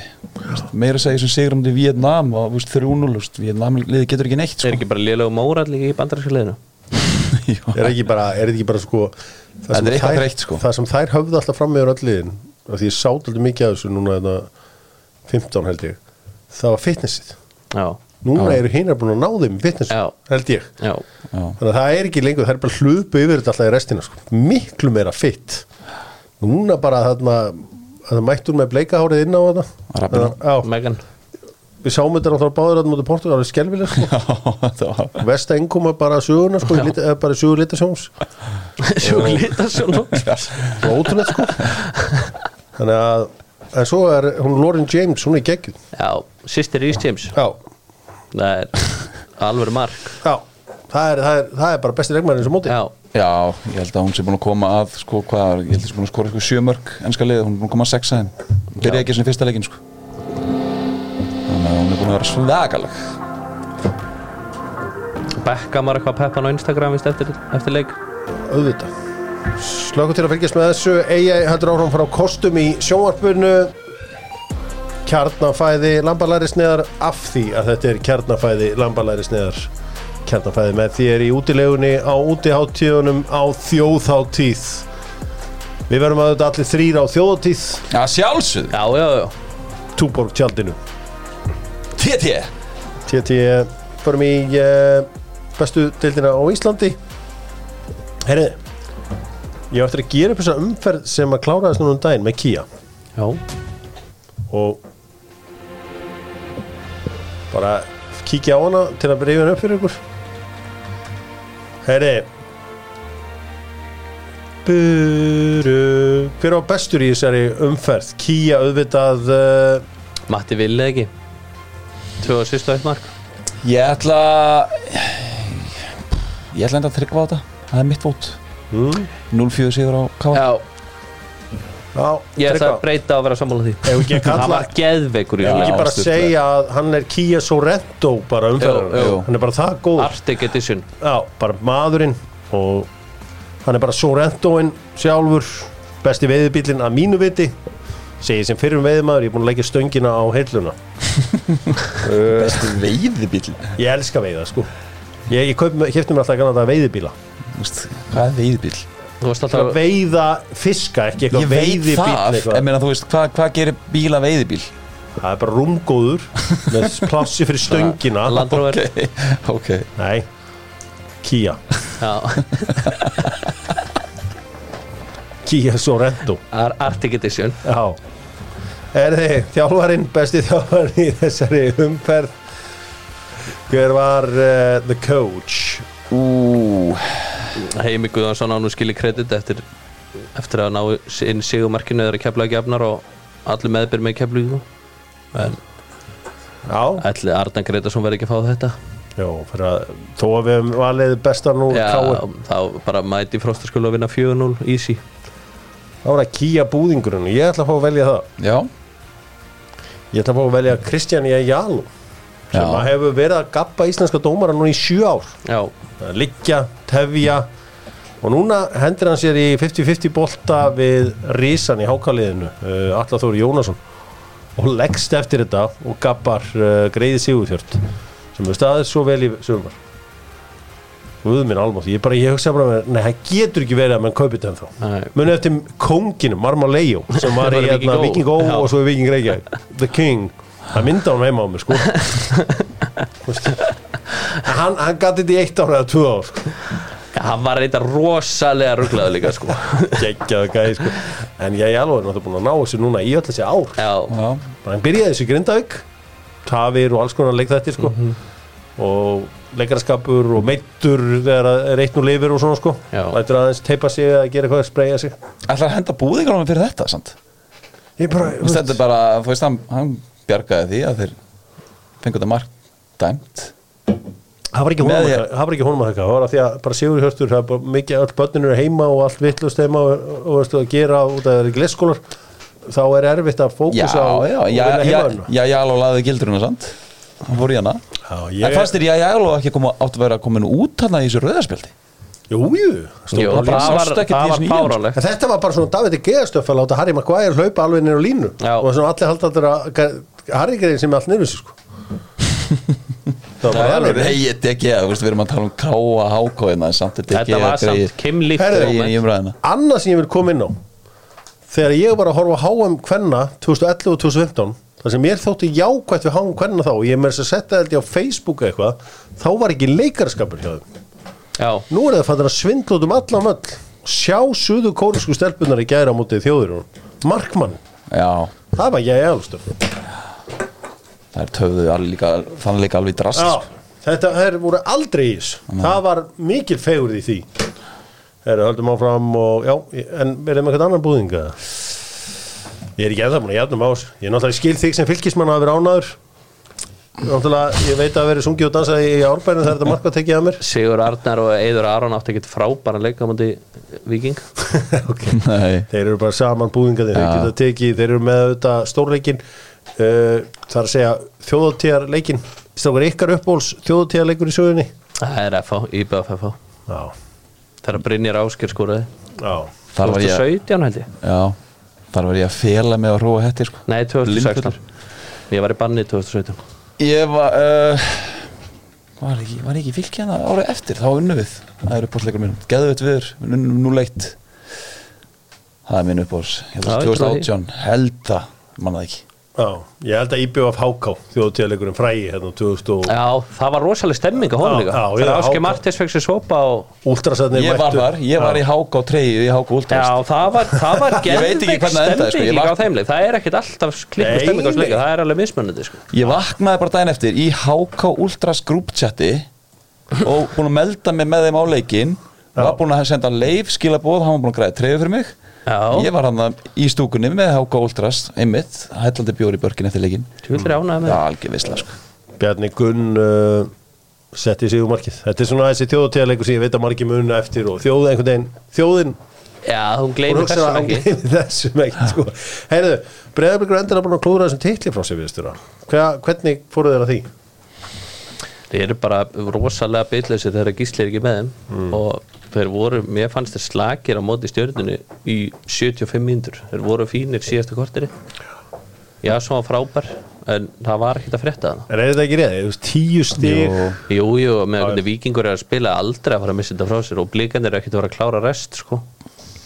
meira segja sem sigur um til Vietnam og þú veist, 3-0, þú veist, Vietnam liði getur ekki neitt Er sko. ekki bara lélegu mórall í bandarinska leiðinu Já. er ekki bara, er ekki bara sko það sem er þær- þreytt, sko. það sem þær höfðu alltaf fram með öll liðin af því ég sátt alltaf mikið af þessu núna þetta 15 held ég það var fitnessið. Já, núna eru hinar búin að ná þeim í fitness Já. held ég. Já, Já. þannig að það er ekki lengur, það er bara hlupu yfir þetta alltaf í restina sko. miklu meira fitt núna bara þarna það mættur með bleikahárið inn á þetta Megan. Við sáum þetta náttúrulega báður að mútið Portugal, það er skelvileg sko. Já, það var Vesta engum bara söguna sko, lit, eða bara sögur litasjóns svona Svo ótrúlega sko. Þannig að En svo er hún Lauren James, hún er geggjuð. Já, sýstir Rhys James. Já, Það er alveg mark. Já Það er, það er, það er bara besti leikmærin sem móti. Já, Já, ég held að hún sé búin að koma að sko hvað, ég held að hún sé búin að skora eitthvað sjömörk ennska liðið, hún er búin að koma að sexa þeim. Byrja ekki svona í fyrsta leikin sko. Þannig að hún er búin að vera svagaleg Beckham var eitthvað peppan á Instagram vist eftir, eftir leik? Auðvitað. Slöku til að fylgjast með þessu. Eigi hættur áfram frá kostum í sjónvarpinu Kjarnafæði lambalæri sneðar af því að þetta er kjarnafæði lambalæri sneðar Kjarnafæði með þér í útilegunni á útiháttíðunum á þjóðháttíð Við verðum að þetta allir þrýra á þjóðháttíð Já, sjálfsögð, Já, já, já. Túborg tjaldinu TT TT förum í uh, bestu deildina á Íslandi. Herri ég eftir að gera upp þessa umferð sem að kláraðist núna um daginn með Kia Já, og bara kíkja á hana til að breyfa henni upp fyrir ykkur. Herri. Buru Hver var bestur í þessari umferð? Kia auðvitað uh, Matti Ville ekki? Tvö og sýstu eitt mark. Ég ætla Ég ætla enda að tryggva á þetta. Það er mitt fót. Mm, 0-4 sigur á K Já, Já, ég ætla að breyta að vera sammála því. Að Það kalla var geðveikur í leik bara segja að hann er Kia Sorento bara jú. hann er bara það góð Arctic Edition. Já, bara maðurinn og hann er bara Sorrentoinn sjálfur. Besti veiðbílinn að mínu viti. Segir sem fyrir veiðmaður, ég er búin að leggja stöngina á heilluna. Besti veiðibíl ég elska veiða sko. Ég, ég kefti mér alltaf gana veiðbíla Hvað er veiðibíl? Alltaf veiða fiska, ekki eitthvað veiðibíl hvað hva gerir bíla veiðibíl? það er bara rúmgóður með plássi fyrir stöngina. Land Rover. Ok. Nei, Kia. Kia Sorento. Ar- Arctic Edition. Er þið þjálfarinn, besti þjálfarinn í þessari umferð. Hver var uh, the coach? Heimi Guðansson á nú skilji kredit eftir, eftir að ná inn sigumarkinu eða keflaði gefnar og allir meðbyr með keflaði en Já, allir Arna Gretarsson verði ekki að fá þetta? Fyrir að þó að við hefum valið bestan úr Já, þá bara mæti fróstaskóla að vinna 4-0 easy. Þá er að kýja búðingurinn. Og ég ætla að fá að velja það. Já. Ég ætla að fá að velja Kristján Jalu sem að hefur verið að gappa íslenska dómara núna í sjö ár. Liggja, tefja. Og núna hendur hann sér í 50-50 bolta við Rísan í hákaliðinu uh, Alla Þóri Jónasson. Og leggst eftir þetta og gappar uh, greiði sigurþjört sem hefur staðið svo vel í sumar. Guð minn almátt, ég ég hugsa bara með, nei, það getur ekki verið að mann kaupið þetta ennþá. Nei. Muni eftir kónginu, Marma Leijó sem var í hérna, Viking Ó. Og svo Viking Reykjavík. The King, það mynda hann heima á mig sko. Hann, hann gæti þetta í eitt ár eða tvö ár sko. hann var reynda rosalega rugglaður líka sko. Geggjaðu gæði sko. en ég er alveg náttúrulega búin að ná þessu núna í öll þessi ár. Já, Já, bara hann byrjaði þessu Grindavík tafir og alls konar leikþættir sko. og leikaraskapur og meittur þegar það er eitt nú lifir og svona sko. Lætur aðeins teipa sig að gera eitthvað að spreyja sig. Ætlar að henda búðingar fyrir þetta, sant? ég bara, veist, þetta er bara, þú veist, hann, hann bjargaði því að þeir fengur þetta mark dæmt. Það var ekki honum að því- það það var að því að bara Sigur Hjörtur það er bara mikið öll börninu er heima og allt vittlust heima og, og, og gera út er gleskólar þá er erfitt að fókusa á já, og já, vinna já, heimavinnu. já, já, alveg laðið gildruna, sant? Hann fór í hana. Já, En ég, fannst þér já, já, alveg ekki koma, átt að vera komin út hana í þessu rauðarspjaldi jú, jú, það var, var En þetta var bara svona David Geastöf að láta Harry Maguire hlaupa alveg á línu. Já. og svona allir halda allir að Harry greið sem er allt þessu sko. Það var alveg ég ég, þú veist, við erum að tala um en samt þetta Þetta var samt Kim líkt Herðu, Greið í umræðina Annað sem ég vil koma inn á Þegar ég var að horfa á HM Kvenna 2011 og 2015 Það sem mér þótti jákvætt við HM Kvenna þá og Ég með þess að setja þetta á Facebook eða eitthvað Þá var ekki leikarskapur hjá þeim. Já, Nú er það fættir að svindla út um allan völl. Sjá suðu kórisku stelpunar í gæra á mótið þjóður Markmann, Já, það var ég alveg það er töfðu alveg líka, þannig líka alveg drast Já, þetta þær voru aldrei í þessu Það var mikil fegurð í því. Herra, höldum áfram og já, en er það með eitthvað annan búðinga? Ég er ekki eða búin að jafnum á þessu. Ég er náttúrulega skil þig sem fylgismann að vera ánaður Náttúrulega, ég veit að vera sungið og dansað í árbænum þegar þetta marka tekið að mér. Sigur Arnar og Eidur Aron átti ekkert frábæra leika á múti Viking okay. Nei, Þeir eru bara saman búðinga þeir tekið, þeir eru með þetta stórleikin Það er að segja þjóðatíðarleikin Strákar ykkar uppbóls þjóðatíðarleikur í sögunni? Það er FH, IBF FH Já, Þegar Brynjar Ásker skoraði. Já. Þar var ég 2017 held ég. Já, þar var ég að fela með að róa hætti sko. Nei, 2016 Lindfullur. Ég var í banni 2017 Ég var uh, Var ekki, var ekki fylgjana árið eftir? Þá unnu við, það er uppáhaldsleikur minn. Geðveit viður, við unnum nú leitt Það er minn uppáhalds Ég Já, held 2018, það Manna það ekki Já, ég held að IBF HK þjóðtíðarleikurinn frægi hérna 2000 og Já, það var rosalega stemming á honum Já, líka. já, Þegar já, HK. Martins fekk sér sopa og últrasætnir Ég var þar, ég var í og treyju í háka Já, últrast það var, það var Ég veit ekki geðveik hvernig það endaði, sko. Ég stemming var- á þeimleik Það er ekkit alltaf Nei, stemming á sleika Það er alveg mismunandi sko. Ég vaknaði bara daginn eftir í háka últrast grúpchatti og búin að melda mig með þeim á leikinn. Var búin að senda leif skilabóð hann var búin að græða treyju fyrir mig Já. Ég var hann í stúkunni með háka últrast einmitt, hællandi bjóri í börkin eftir leikinn Tjúldur ánægði með Já, það. algjör visla sko Bjarni Gunn uh, setti sig úr markið þetta er svona þessi þjóðtíðarleikur sem ég veit að markið munna eftir og þjóð einhvern veginn þjóðin Já, hún gleymir þessum að hún ekki gleymir þessum ekki sko. Heyrðu, Breiðablikur endur að búin að klúra þessum titli frá sér viðstura hvernig fóruð þeir að því? Þeir eru bara rosalega bitlausir þegar gísli er ekki með þeim Mm. og þeir voru, mér fannst þeir slakir á móti stjörnunni í 75 mínútur þeir voru fínir síðasta korteri Já, svo var frábær en það var ekkert að frétta það er þetta ekki reyði? Tíu stig Jú. Jú, með hvernig vikingur er að spila aldrei að fara að missa þetta frá sér og blikandir er ekkert að fara að klára rest sko.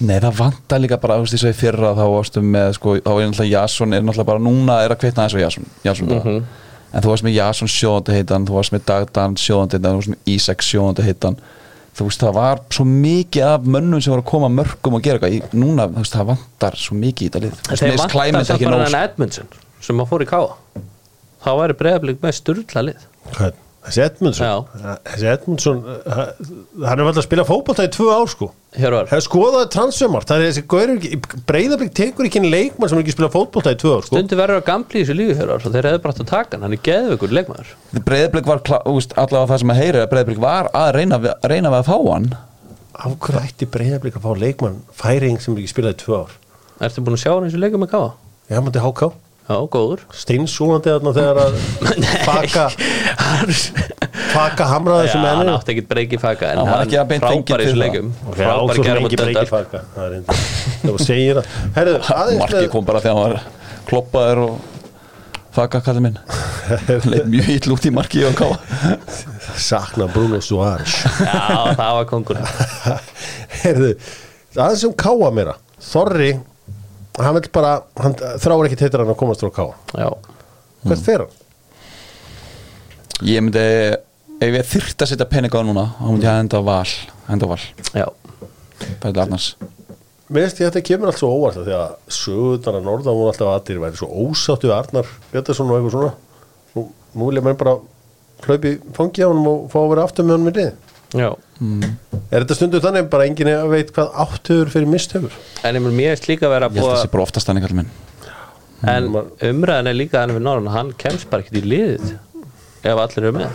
Nei, það vantar líka bara, þú veist, að í fyrra þá varstu með, sko, þá er náttúrulega Jason er náttúrulega bara núna er að kveitna þess að Jason, Jason bara. en þú varst með Jason sjóðandi heitan, þú varst með Dagdan sjóðandi heitan, þú varst með Ísak sjóðandi heitan þú veist, það var svo mikið af mönnum sem voru að koma mörgum og gera eitthvað. Í- núna, þú veist, það vantar svo mikið í þetta lið. Finnst vantar ekki bara nóg, hann Edmundson sem að fór í káa þá væri breyðablík með sturla lið. Hvað? Þessi Edmundsson Þessi Edmundsson Hann er alltaf að spila fótbolta í tvö ár sko. Hér var. Það er skoðaði transfermart Það er þessi gaurur Breiðablík tekur ekki en leikmann sem ekki spila fótbolta í tvö ár sko. Stundi verður að gamli í þessu lífi hér var svo þeir hefðu bara átt að taka hann, hann er geðveikur leikmaður. Breiðblik var, allavega það sem að heyri að Breiðblik var að reyna, reyna við að fá hann. Af hverju ætti Breiðablík að fá leikmann Færing sem ekki spilaði í tvö ár? Ertu að hann og? Já, hann Já, góður. Steinsúandi þarna þegar að Faka Faka hamraði Já, þessu hann menni átti ekkert breyki faka en Hann var hann ekki að beint fenginn frábær í til þessu það. leikum Ok, frábær ásókn gerði lengi mot breyki Dundar. faka. Það er reyndar Það var segir það Herðu, aðeins Markið kom bara þegar hann var kloppaður og faka kallið minn. Leif mjög ítl út í markið og káa Sakna Bruno Suárez. Já, það var kongur Herðu, aðeins um káa meira. Þorri Hann vil bara, hann þráir ekki teitur hann að komast frá káa Já, Hvert fer hann? Ég myndi, ef ég þyrft að setja pening á það núna þá myndi ég að enda á val enda á val, já. Pæli Arnars. Mér finnst ég að þetta kemur allt svo óvart því að sögurnar að norðan voru alltaf að þeir væri svo ósáttu Arnar Bjartason og eitthvað svona. Nú, nú vil ég menn bara hlaupi fangi á honum og fá að vera aftur með honum í lið Já, Er þetta stundu þannig bara enginn veit hvað áttöfur fyrir mistöfur? en ég finnst líka að vera Ég held að það sé bara oftast þannig kallið minn. En umræðan er líka hann við Norran Hann kemst bara ekkert í liðið Ef allir eru með.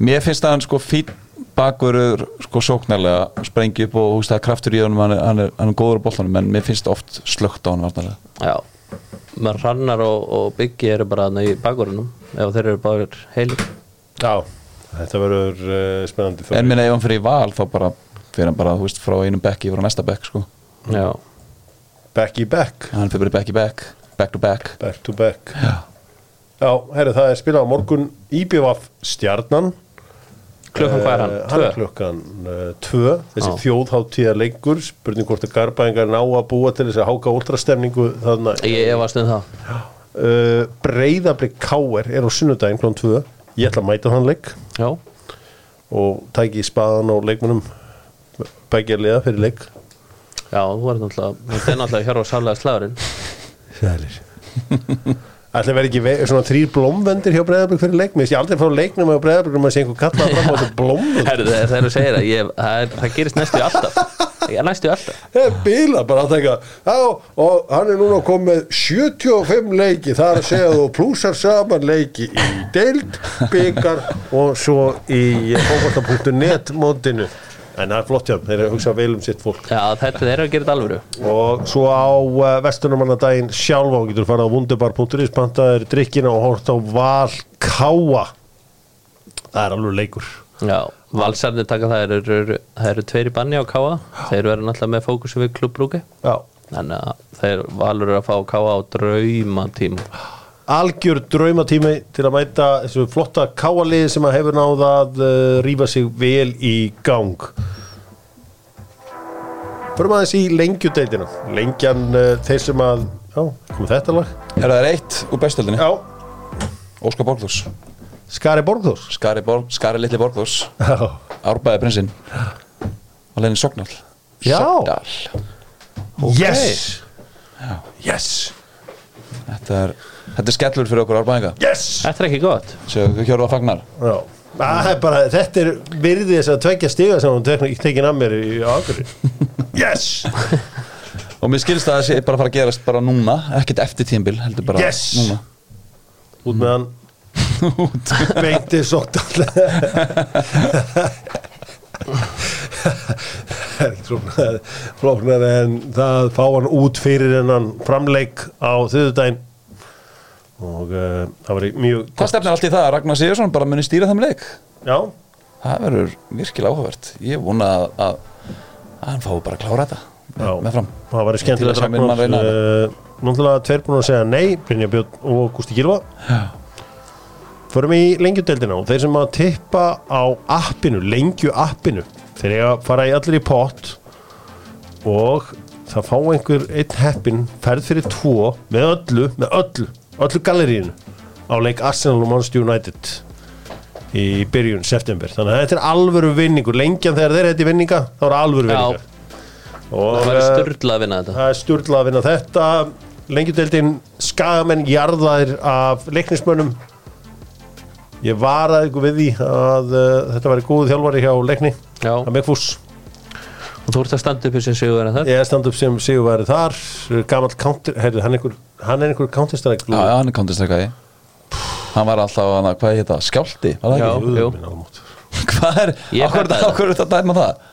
Mér finnst að hann sko fýtt bakverður sko sóknarlega sprengi upp og veist það er kraftur í honum hann er, hann er, hann er góður á boltanum en mér finnst oft slögt á hann varnarlega Já, menn Hrannar og, og Byggi eru bara þarna í bakverunum Ef þeir eru bara heilir. Já, þetta verður uh, spennandi En minna ef hann fyrir í val þá bara fyrir hann bara, þú veist, frá einum bekk yfir á næsta bekk sko. Já, Back í back, Hann fyrir bara í bekk í bekk, back to back. Back to back. Já, Já, herri, það er spilað á morgun. IBVF Stjarnan. Klukkan hvað er hann? Eh, Hann er klukkan uh, tvö. Þessi þjóðháttíða lengur. Spurning hvort að Garbaðingar ná að búa til þess að háka últrastemningu þarna. Ég efast um það. Uh, Breiðablik Káer er á sunnudaginn klón 2 Ég ætla að mæta þann leik. Já, og tæki spaðan á leikmunum begja liða fyrir leik. Já, þú er náttúrulega Þetta er náttúrulega hjá sálega slagurinn Sælir Ætli verði ekki svona þrýr blómvendir hjá Breiðablik fyrir leik? Mér finnst ég aldrei frá leiknum á Breiðablik um að sé einhver kallaði fram á þetta blómvend Herðu, þegar þegar þú segir það ég, það, er, það gerist næstu alltaf. Ég er næstu alltaf. Það er bíla bara að taka. Já, og hann er núna komið með 75 leiki Það er að segja að þú plúsar saman leiki í deild, byggar og svo í fókvarta.net mótinu En það er flott hjá, þeim, þeir eru að hugsa vel um sitt fólk. Já, þetta þeir eru að gera þetta alvöru. Og svo á uh, vestunumannadaginn sjálfa og getur farið á wunderbar.is pantaður drikkina og hort á Val Káa það er alveg leikur. Já, valsarnir taka það eru, það eru tveir í banni á Káa Þeir verður náttúrulega með fókusum við klubbrúki Já. Þannig að þeir valur að fá Káa á drauma tím algjör draumatími til að mæta þessu flotta káaliði sem að hefur náð að uh, rífa sig vel í gang. Förum aðeins í lengjudeildina. Lengjan uh, þeir sem að Já, komið þetta lag. Er það eitt úr bestöldinni? Já, Óskar Borgþórs. Skari Borgþórs? Skari, Borg, Skari litli Borgþórs. Já, Árbæði prinsinn. Á leiðin Sogndal Já. Sogndal yes. Yes. Þetta er, þetta er skellur fyrir okkur árbæðinga Yes! Þetta er ekki gott. Við kjórum að fagnar. Já. Það er bara, þetta er virði þess að tvekja stiga sem hún tekna, tekin að mér í ákvöri Yes! Og mér skilst að það sé bara að fara að gerast bara núna. Ekkert eftir tímbil, heldur bara Yes. núna. Út með hann. Beinti sótt Flóknar en það fá hann út fyrir hennan framleik á þriðudaginn og uh, það var mjög Það stefnir allt í það? Að Ragnar Sigursson bara muni stýra þeim leik? Já, Það verður virkilega áhugavert. Ég vona að, að, að hann fái bara að klára þetta Já. með, fram. Það var skemmtilegt reyna uh, Náttúrulega tveir búin að segja nei Brynja Björn og Gústi Gilva Já. Förum í lengjudeldina og þeir sem að tippa á appinu, lengju appinu þeir eiga að fara í allir í pott og það fá einhver einn heppin ferð fyrir tvo með öllu, með öllu öllu gallerínu á leik Arsenal og Manchester United í byrjun september. Þannig að þetta er alvöru vinningur. Lengjan þegar þeir heiti vinninga þá er alvöru vinningar og Það væri eh, styrla að vinna þetta. það er stjórnlega að vinna þetta. Lengjudeldin skagamenn jarðaðir af leiknismönnum. Ég varaði ykkur við því að uh, þetta væri góð þjálfari hjá leikni. Já, að Megfús og þú ert að standa upp sem sigur en það ég er stand upp sem sigurværi þar gamall counter, heyrðu, hann er einhver hann er einhver counterstrike Já, já, hann er counterstrikeaði Hann var alltaf, hana, hvað heit það, skjálti var það Já. ekki? jú. Hvað er, það. er þetta að dæma það?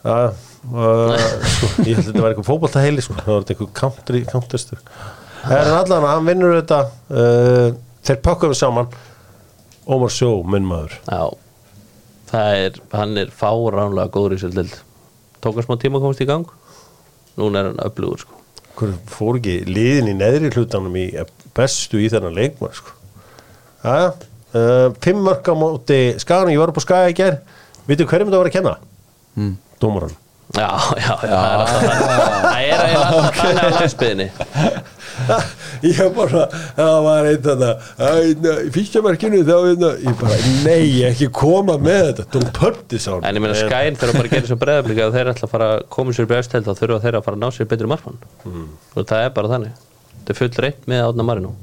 Já, uh, sko, ég held að þetta var eitthvað fótbolta heili sko. það var þetta eitthvað country, counterstur en allan, hann vinnur þetta uh, þeir pakkuðum saman Ómar Sjó, minn maður Já, það er, hann er fáránlega góður í sér dild Tók hann smá tíma að komast í gang? Núna er hann öflugur sko. Fór ekki liðin í neðri hlutanum í bestu í þennan leikmar sko. Jæja, uh, fimm mörg á móti skaganum, ég var upp á skaga í ger veitu hverjum þetta var að kenna? Mm. Dómaran Já, já, já, það er alltaf þannig. Það er þannig á landsbyðinni ég bara, það var einn þarna í fyrstjamarkinu þá einna, ég bara, nei, ekki koma með þetta don't put this on En ég meina skæn þegar bara að gera svo breðablika og þeir ætla að fara að koma sér bregðstæld þá þurfa þeir að fara að ná sér betri markmann. Mm. og það er bara þannig. Þetta er full reynd með átna marinu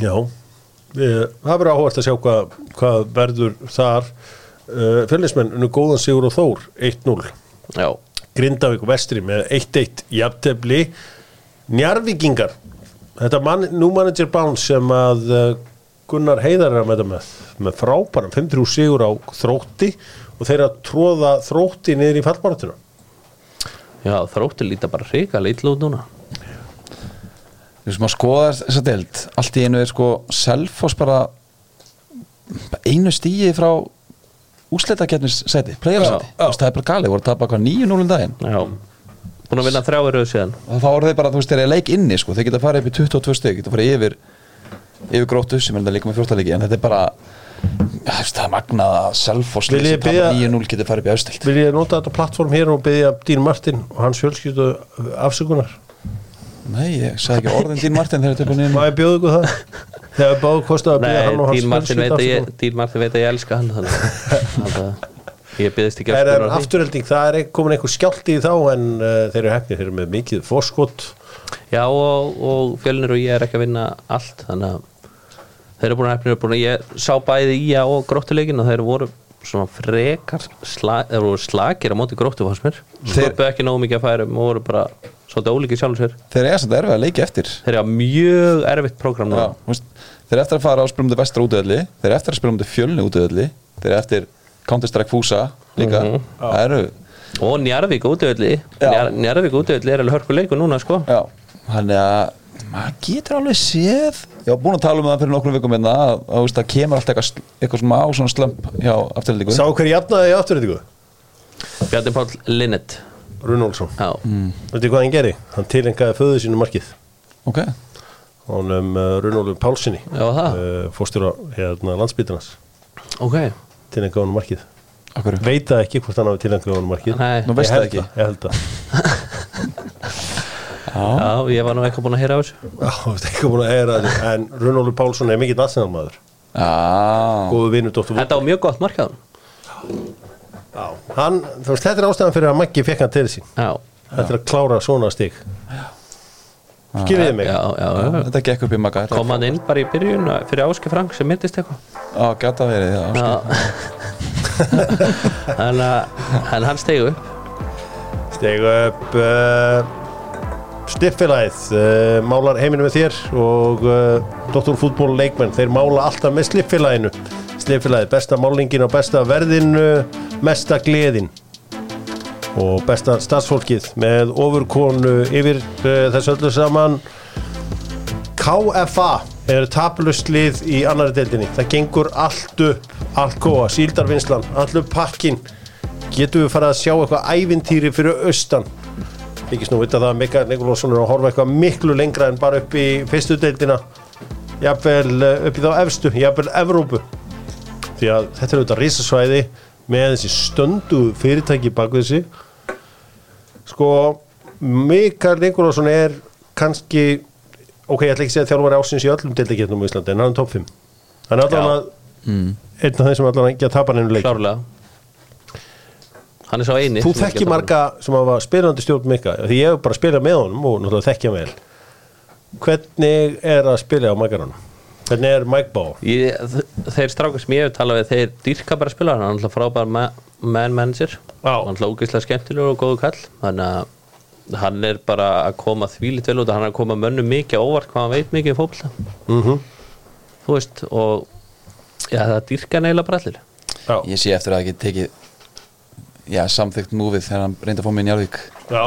Já, við, það verður áhvert að sjá hvað, hvað verður þar. Uh, fjölnismenn unnu góðan Sigur og Þór 1-0 Já, Grindavík Vestri með 1-1 jafntefli. Njarvíkingar þetta man, nú manager Bounce sem að uh, Gunnar Heiðar er að með, með, með frábæran 5-3 sigur á þrótti og þeir að tróða þrótti niður í fallbaratuna já þróttir líta bara hrika lítið út núna. Við sem að skoða þessa deild. Allt í einu er sko Selfoss bara einu stíi frá úsleitakeppnissæti, playersæti. Já, já. það er bara galið, voru að tapa hvað 9-0 um daginn? Já, búin að vinna þrjá í rauð síðan. Og þá voru þeir bara, þú veist, þeir eru leik inni sko. þeir geta farið upp í 22 stygg, geta farið yfir yfir gróttu sem er þetta líka með 14 leiki en þetta er bara ja, það er magnað að ég sem tapa biðja- 9-0 geta farið upp í austild Vil ég nota þetta plattform hér og byggja Dín Martin og hans fjölskyldu afsökunar? Nei, ég sagði ekki orðin Dín Martin þegar þetta er Þegar báðu kostið að byggja hann og hans Martin veit að ég Dín Martin veit að ég elska hann þannig að ég byggðist ekki á því. afturhelding, það er komin einhver skjálti í þá en uh, þeir eru hefnir, þeir eru með mikið fórskot Já og, og fjölnir og ég er ekki að vinna allt þannig að þeir eru búin að hefnir búin að ég sá bæði í og gróttuleikin og þeir voru svona frekar voru slagir á móti gróttu fannst mér. Sköpu ekki nógu mikið að færum og voru bara svolítið ólíkið sjálfur sér. Þeir eru samt erfið að leiki eftir. Þeir eru mjög erfitt prógram Já, núna þú veist, Þeir eru eftir að fara á spilum til vestra útöðli Þeir eru eftir að spilum til fjölni útöðli Þeir eru eftir Counter-Strike Fúsa líka. Mhm. Það eru, og Njarvík útöðli. Já. Njarvík útöðli er alveg hörku leikur núna sko. Já. Þannig að maður getur alveg séð Já, búin að tala um það fyrir nokkrum vikum minna að, að, þú veist, það kemur alltaf eitthvað, eitthvað smá svona slömp hjá afturhaldingu Sá hver jafnaði í afturheldingu? Bjarni Páll Linnet Runolfsson Já, Veitu hvað hann geri? Hann tilengaði föðu sínu markið. Ok, honum uh, Runolfur Pálssoni Já, það. uh, fórstjóra hérna landsbytarnas ok. Tilengaði honum markið. Okkur Veit það ekki hvort hann hafi tilengaði honum markið? Nei, Nú veist það ekki. Ég held það. Já, ég var nú eitthvað búin að heyra á þessu. Já, þú veist ekki búin að heyra En Runolfur Pálsson er mikill nationalmaður Já, Góðu vinur Dóttur Þetta var mjög gott markaðum Já, hann, þú veist, þetta er ástæðan fyrir að Maggi fekk hann til sín. Já, Þetta er að klára svona stig. Skiljiði mig? já, já, já. þetta gekk upp í maga Kom hann inn bara í byrjun fyrir Áski Frank sem myndist eitthvað. Já, gæta verið, já, Þannig að en hann stegu upp. Steg upp uh, Stiffélagið uh, málar heiminu með þér og uh, Dr. Fútból leikmenn þeir mála alltaf með Stiffélaginu Stiffélagið, besta málningin og besta verðinu mesta gleðin. Og besta starfsfólkið með ofurkonu yfir uh, þessu öllu saman. KFA er taplust lið í annari deildinni. Það gengur allt upp allt góða, síldarvinnslan, allur pakkin getum við farið að sjá eitthvað ævintýri fyrir austan? Ekki snú vita það að Mikael Nikolásson er að horfa eitthvað miklu lengra en bara upp í fyrstu deildina. Jafnvel eh, upp í þá efstu jafnvel Evrópu því að þetta er auðvitað risasvæði með þessi stöndu fyrirtæki bak við þessi sko Mikael Nikolásson er kannski ok, ég ætla ekki að segja þjálfari ásins í öllum deildakefnum á Íslandi en hann er top 5 Hann er allan að einn af þeim sem allan ekki að tapa hennu leik klárlega. Hann er svo eini Þú þekki marga sem hafa spilandi stjórn mikka því ég hef bara spilað með honum og náttúrulega þekkja hann vel. Hvernig er að spila á mækaranum? Hvernig er Mike þ- þeir strákar sem ég hef talað við þeir dýrka bara að spila hann er alltaf frábær ma- man manager. Já. hann er alltaf ógeðslega skemmtilegur og góðu kall þannig að hann er bara að koma þvílitt vel út og hann er að koma mönnum mikið óvart hvað hann veit mikið um fótbolta. Mm þú veist og já, það dýrka neila bara allir. Já, Ég sé eftir að það ekki tekið Já, samþykkt múfið þegar hann reyndi að fá mig í Njarvík já,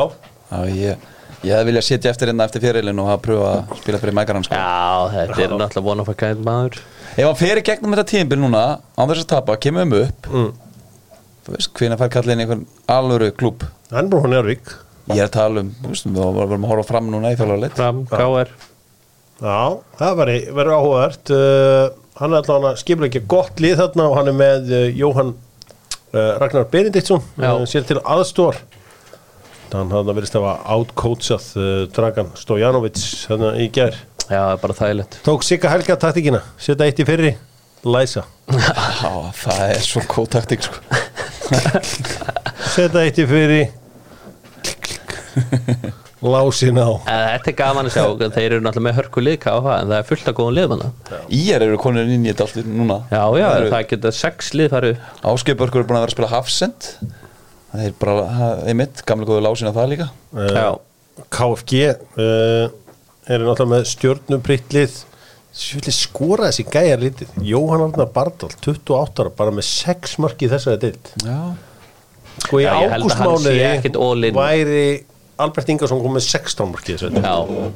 Já, ég, ég hefði viljað setja eftir hérna eftir fyrirlin og hafa pröfa að spila fyrir mækaran sko. já, þetta er náttúrulega one of a kind maður. Ef hann fer í gegnum þetta tíðinbil núna án þess að tapa, kemur um upp mm. Þú veist, hvenær fær kallin einhvern alvöru klúb hann er bara hún Járvík Ég er að tala um, þú veist, við varum að horfa fram núna í þjóðlega fram, KR Já, það verður áhugavert. Uh, Hann er allan að skipla ekki gott lið þarna og hann er með uh, Jóhann uh, Ragnar Benediktsson Já. uh, sér til aðstór Þannig að það verðist að hafa outcoachað uh, Dragan Stojanovic þarna í gær. Já, það bara þægilegt. Tók Sigga Helga taktíkina, setja eitt í fyrri? Læsa, Já, það er svo góð taktík sko. setja eitt í fyrri. Lásin á Eh, Þetta er gaman að sjá, þeir eru náttúrulega með hörku lið KFA en það er fullt af góðum liðmanna Íjar eru konur inn í þetta allt núna. Já, já, Það eru- það geta sex lið farið Áskeipörkur er búin að vera að spila Hafsend Það er bara, það er mitt, gamlega góðu lásin á það líka. Uh, Já, KFG uh, er náttúrulega með stjörnubrittlið Sjöfli skora þessi gæjar lítið. Jóhann Arnar Bardal, 28 ára bara með 6 mark í þessari dild Já, sko í Já, ég held að hann sé ekkit all ágústmánuði in. væri Albert Ingarsson kom með 16 mark í þessari dild já.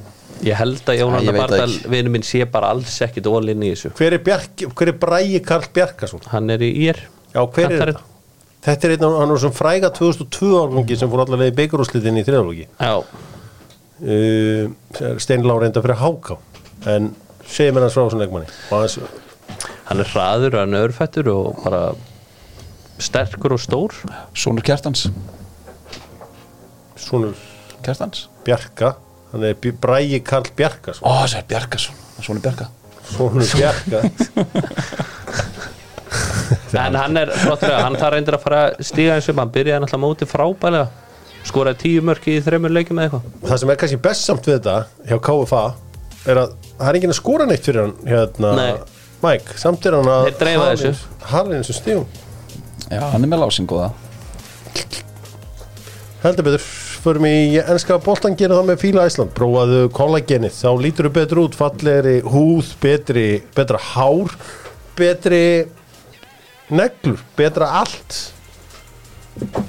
Ég held að veit það Bardal, vinnu minn, sé bara alls ekkit all inn í þessu. Hver er, Bjark, hver er Bræi Karl Bjarkason? Hann er í ír. Já, hver er þetta? Þetta er einn af sem fræga 2002 árgangi sem fór allavega í beigarúslitin í þriðalóki Já, uh, Steinlá reynda fyrir Háká en hans frá svona leikmanni. Hans, hann er hraður, hann er örfættur og bara sterkur og stór. Sónur Kjartans. Svonur Kjartans. Bjarka. Hann er Bragi Karl Bjarka Ó, það er Bjarkason. Sónur Bjarka. Svonur Bjarka En hann er flottur að hann þarf reyndir að fara stíga eins og hann byrjaði náttúrulega móti frábælega skoraði tíu mörk í þreymur leikjum eða eitthvað. Það sem er kannski best samt við þetta hjá KFA er að það er enginn að skora neitt fyrir hann hérna Nei. Mike, samt er hann að þessu. Harlinn sem stígum. Já, hann er með lásin góða. Heldur betur, förum í ennska boltan gera það með fíla Æsland, prófaðu kollagenið, þá lítur þú betur út fallegri húð, betri betra hár, betri neglur, betra allt.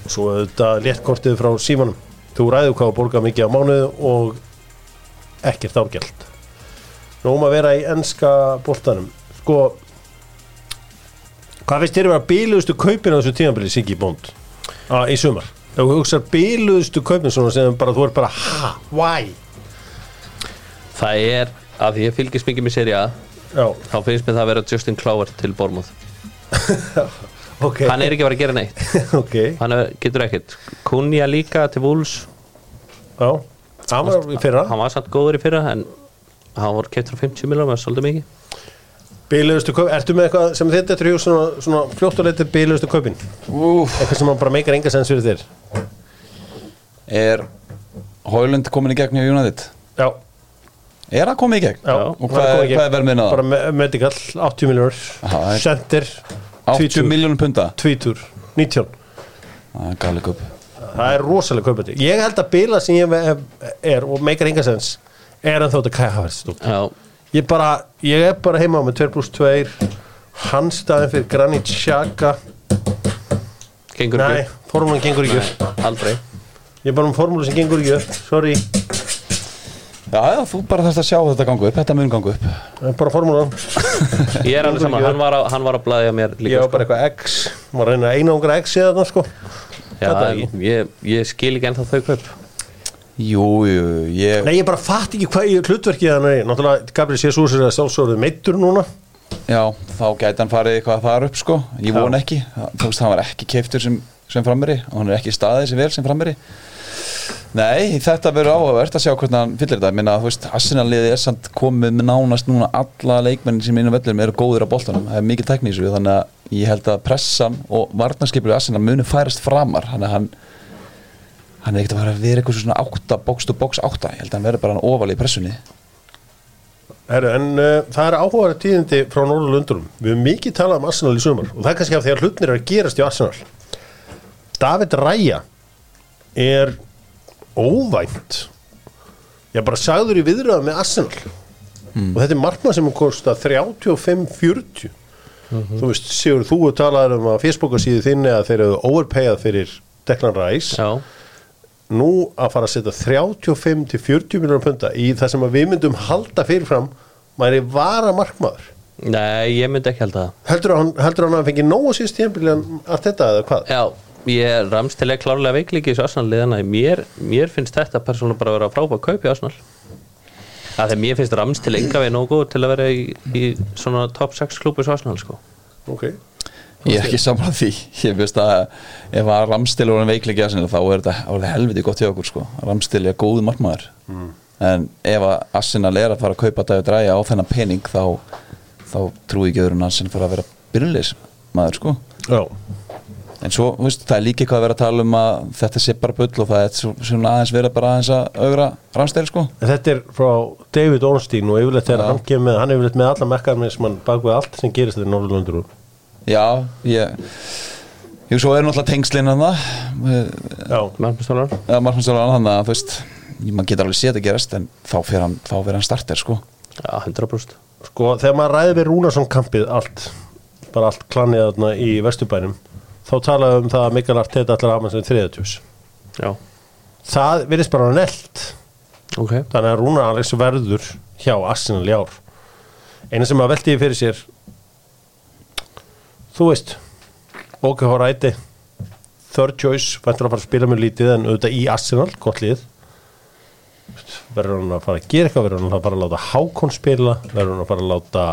Svo þetta léttkortið frá símanum. Þú ræður hvað að borga mikið á mánuðu og ekkert árgjald Nóum að vera í ennska boltanum. Sko hvað finnst þér að vera bíluðustu kaupin á þessu tímabili Siggi Bond á, í sumar. Ef þú hugsar bíluðustu kaupin svona sem bara, þú er bara ha, why? Það er, af því ég fylgist mikið með seri A já, þá finnst mér það að vera Justin Clower til Bormóð ok. Hann er ekki að vera að gera neitt. Ok, Hann er, getur ekkert. Kunja líka til Wolves. Já. Hann var í fyrra. Hann var samt góður í fyrra en hann var keftur á 50 miljónum, það er svolítið mikið. Bíluðustu kaupin, ertu með eitthvað sem þetta er hljó svona, svona fljótt og leytið bíluðustu kaupin? Úf eitthvað sem bara meikar enga sens fyrir þér? Er Hólund komin í gegn hjá United? já, Er það komið í gegn? já. Og hvað er, hvað er verðminn að bara me medical, 80 miljónur það er- center, 80 tvítur, miljónum punta tvítur 19 Það er gali kup það er rosalega kaupandi. Ég held að bila sem ég er og meikar enga sens er en þótt að hafa Já, Ég bara, ég er bara heima á með 2 pluss 2 Hans staðin fyrir Granit Xhaka. Gengur Nei, ekki formúlan gengur ekki Aldrei. Ég er bara um formúlu sem gengur ekki Sorry, Já, já, þú bara þarfst að sjá þetta gangu upp Þetta mun gangu upp. Er bara formúlan Ég er alveg saman, hann var, á, hann var að blæðja mér Ég líka var bara eitthvað X Má reyna að einangra X eða það sko. Já, þetta en ég, ég skil ekki ennþá þau kaup. Jú, jú, ég Nei, ég bara fatt ekki hvað ég hlutverkið hann er í. Náttúrulega, Gabriel Jesus er að sjálfsögðu meittur núna. Já, þá gæti hann farið eitthvað þar upp sko. Ég Já. von ekki. Þú veist, hann var ekki keiftur sem, sem og Nei, þetta verður áhugavert að sjá hvernig hann fyllir þetta. Minna, þú veist, Arsenal-liði er samt komið með nánast núna alla leikmennin sem inn á vellinum eru góðir á boltanum, það er mikil tekní í þessu þannig að ég held að pressan og varnarskipur í Arsenal muni færast framar. Þannig að hann hann er ekkert að fara að vera eitthvað svona átta, box to box átta, ég held að hann verður bara hann ofalega í pressunni. Herru, en uh, það er áhugaður tíðindi frá Norðurlundurum. Við höfum mikið talað um Arsenal í sumar og það er óvænt. Ég bara sagður í viðröða með Arsenal. Og þetta er markmað sem kosta 35-40. Þú veist, Sigur, þú talaður um að Facebookasíðu þinni að þeir eru overpayað fyrir Declan Rice. Já, nú að fara að setja 35 til 40 miljonar punta í það sem við myndum halda fyrirfram væri vara markmaður nei, ég myndi ekki held að heldur hann, að hann hafi fengið nógu síðust tíðanbíli að þetta eða hvað? Já, ég ramst til að klárlega veiklíki í þessu Arsenal liðana mér, mér finnst þetta persónulega bara að vera frábæð kaup í Arsenal. Það þegar mér finnst ramst til enga við nógu góð til að vera í, í svona top 6 klúbu í Arsenal sko. Ok, Ég er ekki samræð því, ég veist að ef að Ramstil voru en veikleiki að sinna þá er þetta alveg helviti gott hjá okkur sko. Ramstil er góð markmaður. En ef að Arsenal er að fara að kaupa David Ræja á þennan pening þá, þá trúi ekki öðrun að Arsenal fara að vera byrjulegs maður sko. Já, en svo, þú veist, það er líka eitthvað að vera að tala um að þetta sé bara bull og það er svo- svona aðeins vera bara aðeins að augra Ramstil sko. En þetta er frá David Ornstein og yfirleitt þegar Já. hann kemur með hann er yfirleitt með alla mekkarmismann bak við allt sem gerist þegar Norðurlundur Já, ég Jú, svo er náttúrulega tengslinn hann það já, Markmannstólar eða markmannstölar hann að þú veist maður getur alveg séð þetta gerast en þá fyrir hann, þá fyrir hann starter sko. Já, 100% sko þegar maður ræði við Rúnarsson kampið allt bara allt klannið þarna í Vesturbænum þá talaðu um það að Mikael Arteta allar hafa sem þriðatjús það virðist bara nelt ok. Þannig að Rúnar Alex verður hjá Arsenal í ár. Eina sem að velti fyrir sér þú veist OKH ræti third choice, væntur að fara að spila með lítið en auðvitað í Arsenal, gott lið. Verður hann að fara að gera eitthvað verður hann að fara að láta Hákon spila verður hann að fara að láta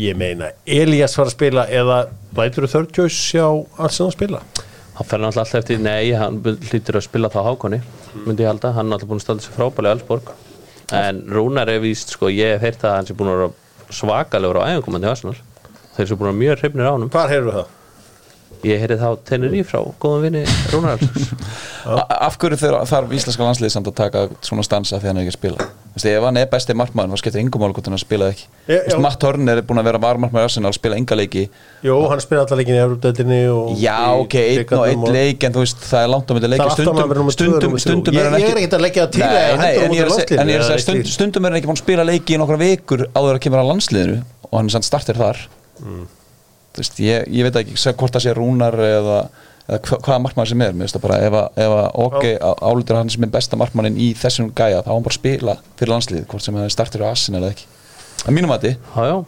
ég meina Elias fara að spila eða lætur þú third choice hjá Arsenal spila? Hann fer náttúrulega alltaf eftir, nei, hann hlýtur að spila þá hákonni, myndi ég halda, hann er alltaf búin að standa sér frábælega í Allsborg en Rúnar er víst, sko, ég hef heyrt að hann sé búin að vera svakalegur á í Arsenal. Þeir sem búin að mjög hrifnir á honum. Hvar heyrðu það? ég heyri þá tennir í frá góðum vinni Rúnar Af hverju þarf íslenska landslið samt að taka svona stansa þegar hann er ekki að spila ef hann er besti markmaður þá skiptir yngum mál hvort hann spilaði ekki. Veist, já. Matt Turner er búin að vera varmarkmaður Arsenal spila enga leiki. Jú, hann spila allar leikin í Európa-deildinni og Já, ok, einn og einn leik en þú veist, það er langt á myndi Það leiki alltaf stundum, er hann ég ekki er ekkert að það til að ég er út að að eða stund, eitt stundum er hann ekki búin að spila leiki í nokkra vikur áður að kemur að landsliðinu og hann er samt startir þar. Mm. Ég, veit ekki hvort það sé rúnar eða, eða hva, hvaða markmann sem er, bara ef, að- ef að ok, álítur hann sem er besta markmannin í þessum gæja, þá á hann bara spila fyrir landslið, hvort sem það er startir á Asin eða ekki. Að mínum að Já, já,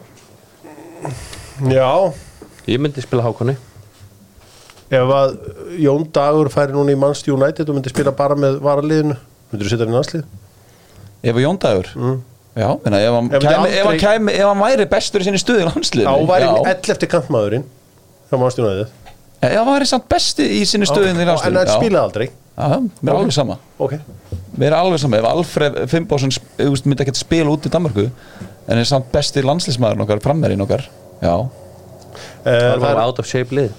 Já, ég myndi spila hákonni ef að Jón Dagur færi núna í Manchester United og myndi spila bara með varaliðinu myndir þú setja hann í landslið? ef að Jóndagur Mm. já, menna, ef, hann Ef kæmi, aldrei- ef, hann kæmi, ef hann væri bestur í sinni stuði í landslið Já, væri ell eftir kantmaðurinn hjá Manchester United hann væri samt besti í sinni stuði í En það spilaði aldrei. Já, mér er alveg sama. Ok. Mér er alveg saman, ef Alfred Finnbósson myndi ekki að spila út í Danmarku en er samt besti landslismæðurinn okkar frammerinn okkar já, Eh, Það Það var out of shape lið.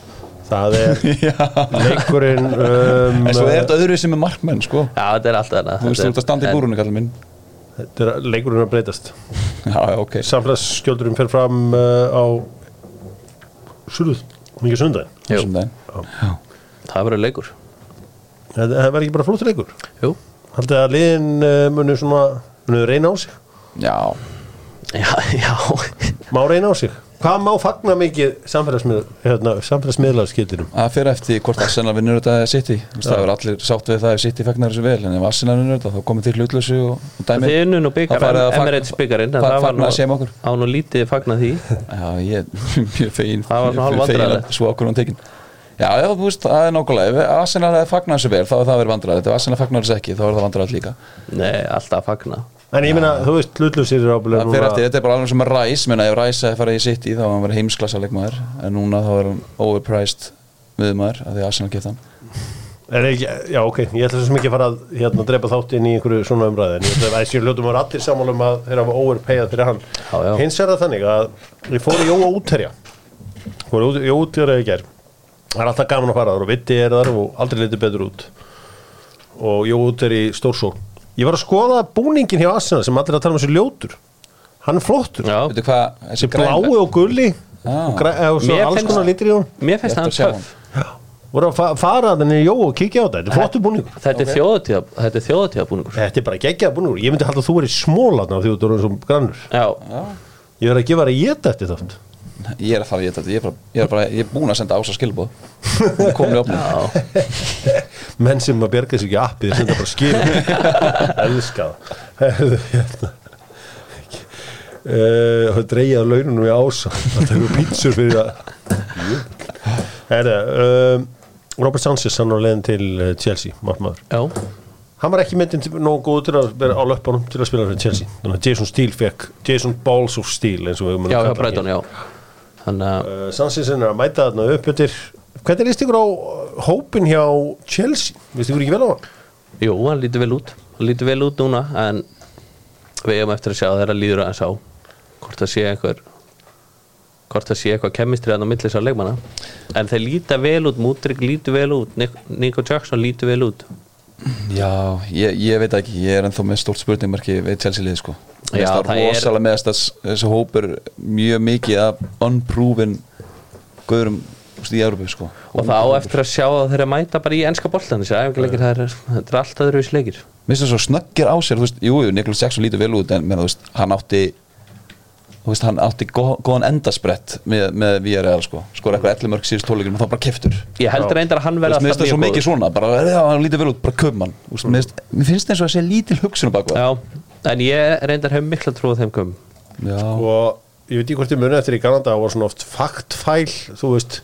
Það er leikurinn um, en svo er þetta öðru sem er markmenn sko. Já, þetta er alltaf þú veist, þú ert að standa í búrunni kallið minn. Þetta er leikurinn að breytast. Já, ok. Samfélagsskjöldurinn fer fram uh, á Suruð, mikið sundaginn. Það verður leikur. Það það verður ekki bara flóttur leikur? Jú. Haldið að liðin uh, munu svona munu reyna á sig? Já, Já, já. Má reyna á sig Hvað má fagna mikið samfélagsmið, hérna, það fyrir eftir hvort Arsenal vinnur þetta eða City. Það er allir sátt við það ef City fagnar þessu vel en ef Arsenal vinnur þetta þá komið þér hlutlösu og, og dæmi. Þið unnu nú byggar, Það farið að fagna- Emirates fa- það var nú, að séum okkur. á nú lítið fagna því. Já, ég er mjög fegin að svo okkur hún tekin já, já, þú veist, það er nákvæmlega. Ef Arsenal hefði fagnað þessu vel þá er það verið vandræðilegt ef Arsenal fagnar þessu ekki þá er það vandræðilegt líka. Nei, alltaf að fagna En ég meina, þú veist, hlutlusir er ábúlega Það fyrir eftir, þetta er bara alveg sem að Ræs menna ef Ræs hefði farið í City þá var hann verið heimsklassa leikmaður en núna þá er hann overpriced miðmaður af því að Arsenal geta hann. Er ekki, já ok, ég ætla svo sem ekki að fara að hérna, drepa þátt inn í einhverju svona umræði en ég ætla að þessi hljótum var allir saman um að þeirra var overpayað fyrir hann. Já, já. hins er það þannig að ég fór í Jóa útherja. Fór í Jóa útherja í gær. Það er alltaf gaman að fara þar og vitti er þar og aldrei litið betur út. Og Jóa útherja í stórsól ég var að skoða búningin hjá Arsenal sem allir að tala um þessu ljótur. Hann er flottur. Já, þessi blái og gulli og alls finnst- konar litur í hún mér finnst Rétt hann að töff. voru að fa fara þannig í Jóa og kíkja á þetta. Þetta er flottur búningur. Þetta er er þjóðatíða búningur. Þetta er bara geggjað búningur. Ég myndi halda að þú verið smólatna því þú erum svo grannur. Já, Ég verð að gefa þér að geta eftir þátt Ég er að fara að geta þetta, ég er bara, ég er bara, ég er búin að senda ása skilbóð Komin í opnum Menn sem að berga sér ekki appið þeir senda bara skil Elska það Herðu, hérna. Uh, það dreigja á laununum í ása. Það tekur pítsur fyrir að Herðu, um, Robert Sanchez hann á leiðin til uh, Chelsea markmaður. já, hann var ekki myndin nógu góð til að vera á löpunum til að spila fyrir Chelsea. Þannig að Jason Steele fekk Jason Balls of Steel eins og við höfum já, að kalla að Uh, Sanchez er að mæta þarna upp eftir hvernig líst ykkur á uh, hópin hjá Chelsea, líst ykkur ekki vel á hann? Jú, hann lítur vel út. Hann lítur vel út núna En við hefum eftir að sjá þeirra líður aðeins á Hvort það sé einhver Hvort það sé eitthvað kemistri að á millis á leikmanna. En þeir líta vel út Mútrik lítur vel út Nico Jackson lítur vel út Já, ég, ég veit ekki, ég er ennþá með stórt spurningmarki við Chelsea lið sko. Já, það er- rosalega með þess þessi hópur mjög mikið af unproven guðurum í Európu sko. Og það á eftir að sjá að þeir að mæta bara í enska boltan Þessi æfingarleikir, það er, er allt öðru leikir. Mér finnst það svo snöggir á sér, þú veist, jú, jú, Niklas Jackson lítur vel út en menn, þú veist, hann átti veist, hann átti gó, góðan endasprett með, með VRL sko, skor eitthvað 11 mörg síðust tólugjum og þá bara keftur Ég held reyndar að hann verða veist, mér finnst það svo mikið svona, bara, já, hann lítur vel út, bara köp Þú veist, mér finnst- finnst eins og að sé lítil hugsun en ég reyndar hef mikla trúið þeim kom Já, og ég veit ekki hvort ég muni eftir í Kanada það var svona oft faktfæl þú veist,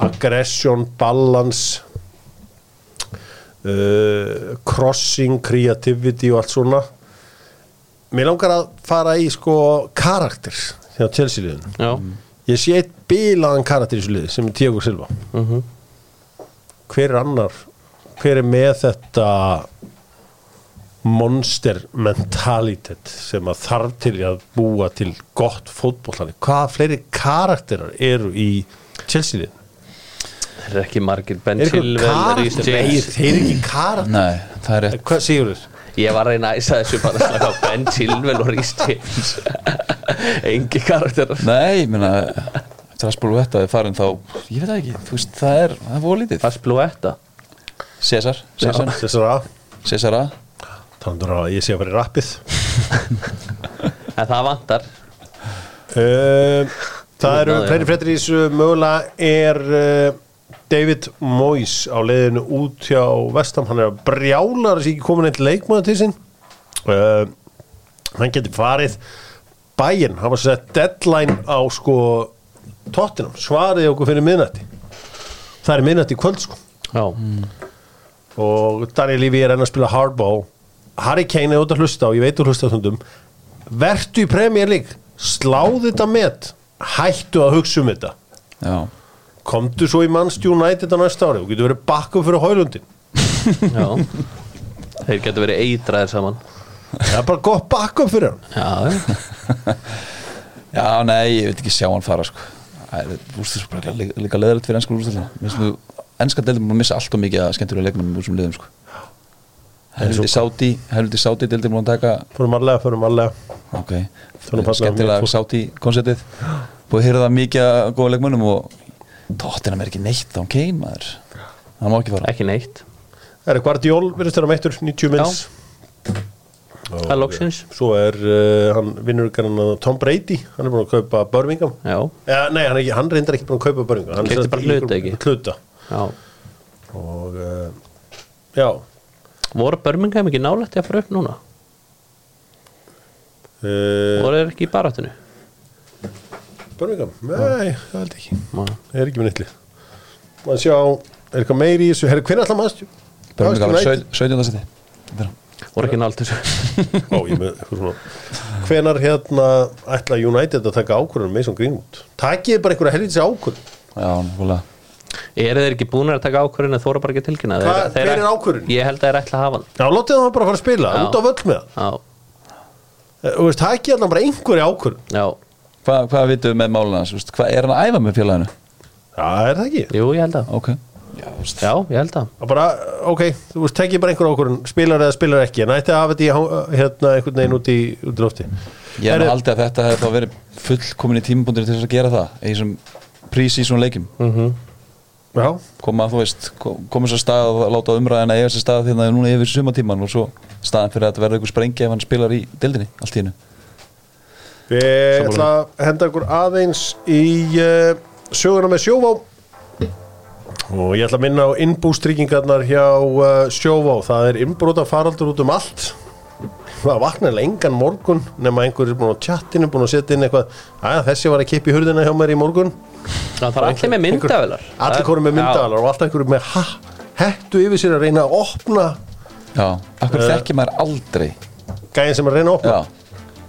aggression balance uh, crossing creativity og allt svona mér langar að fara í sko karakter hjá Chelsea liðin Já, ég sé eitt bilaðan karakter í þessu liði sem er Tiago Silva. Mhm. hver er annar? Hver er með þetta monster mentalitet sem að þarf til að búa til gott fótbollani hvaða fleiri karakterar eru í Chelsea liðin? þeir eru ekki margir. Ben Er Chilwell, þeir eru ekki karakter nei, það er rétt. Hvað sigur þér? Ég var að reyna að æsa þessu bara að slaka Ben Chilwell og Rhys James. Engi karakterar Nei, ég meina, Traspol Vetta er farin þá, ég veit ekki, þú veist, það er, það er voru lítið Fast Bluetta César, César, A. Þannig að ég sé að vera í rappið. En það vantar. Uh, Það eru fleiri já. fréttir í þessu mögulega er uh, David Moyes á leiðinu út hjá Vestam, hann er að brjála þess ekki komin eitt leikmaður til sín. Uh, hann getur farið bæinn, hann var sett deadline á sko Tottenham, svariði okkur fyrir miðnætti. Það er miðnætti í kvöld sko. Já, og Daniel Levy er enn að spila hardball. Harry Kane er út að hlusta og ég veit þú hlusta þundum vertu í Premier League. Sláðu þetta met. Hættu að hugsa um þetta. Já, komdu svo í Manchester United á næsta ári og getur verið bakkum fyrir Hólundin já. Þeir getur verið eitraðir saman. Það er bara gott bakkum fyrir hann. Já, já. já, nei, ég veit ekki sjá hann fara sko. Það er, er bara líka, líka leðilegt fyrir ennsku úrstæðina Mér finnst þú, ennska deildum múin að missa allt og mikið að skemmtur í leiknum úr þessum liðum sko. Helviti Sáti, helviti Sáti deildum múin að taka. Fórum allega, fórum allega Ok, skemmtilega í konceptið Búið að heyra það mikið að góða leikmönnum og tóttina er ekki neitt á Kane maður. Það má ekki fara. Ekki neitt. Það er Guardiol, verðist þeirra meittur 90 minns. Það er loksins. svo er uh, hann vinnur Tom Brady, hann er búin að kaupa Birmingham. Já, ja, nei, hann, er ekki, hann reyndar ekki búin að kaupa Birmingham hann er bara hluta, ekki? hluta. Já. Og uh, já. Voru Birmingham ekki nálætti að fara upp núna? uh, Voru þeir ekki í baráttinu? Birmingham, nei, það held ég ekki. Það er ekki með nýttli maður sjá, er eitthvað meiri í þessu? Herri, hvernig ætla maður stjú? Birmingham. Var 17. seti eitthvað svona. Hvenar hérna ætla United að taka ákvörðun með svona grínmút takið bara einhverja helvítsi ákvörðun? Já, náttúrulega Eru þeir ekki búin að taka ákvörðin að þóra bara ekki tilkynna? Hvað- Þeir- þeir hver er ákvörðunin? Ég held að þeir ætla að hafa hann. Já, látið það bara fara að spila, út á völl með það Já, Eh, Þú veist, það er ekki allan bara einhverju ákvörð já, Hvað, hvað vitum við með máluna hans? Hvað er hann að æfa með félaginu? Já, er það ekki? jú, ég held að. Ok. Já, Já, ég held að. Það bara, ok, þú veist, tekið bara einhverju ákvörð spilar eða spilar ekki, en ætti að hafa þetta í hérna einhvern veginn út í, lofti. Ég Herru- haldið að þetta hefði þá verið fullkomin í tímabundir til þess að gera það í þessum prísísum leikjum. Já, koma, þú veist, ko- koma svo stað og láta umræðina eiga sér stað hérna núna yfir sumatíman og svo staðan fyrir að þetta verður einhver sprengi ef hann spilar í dildinni allt í hennu Við ætla að henda ykkur aðeins í uh, söguna með sjóvá. Og ég ætla að minna á innbústryggingarnar hjá uh, sjóvá. Það er innbróta faraldur út um allt. Það vaknar engan morgun nema einhver er búin á chattinu búin að setja inn eitthvað. Að þessi var að kippa í hurðina hjá mér í morgun. Það er allir með myndavelar allir konum með myndaðalar og alltaf einhverju með ha, hettu yfir sér að reyna að opna Já, akkur Eh. þekki maður aldrei? gæðin sem að reyna að opna? Já,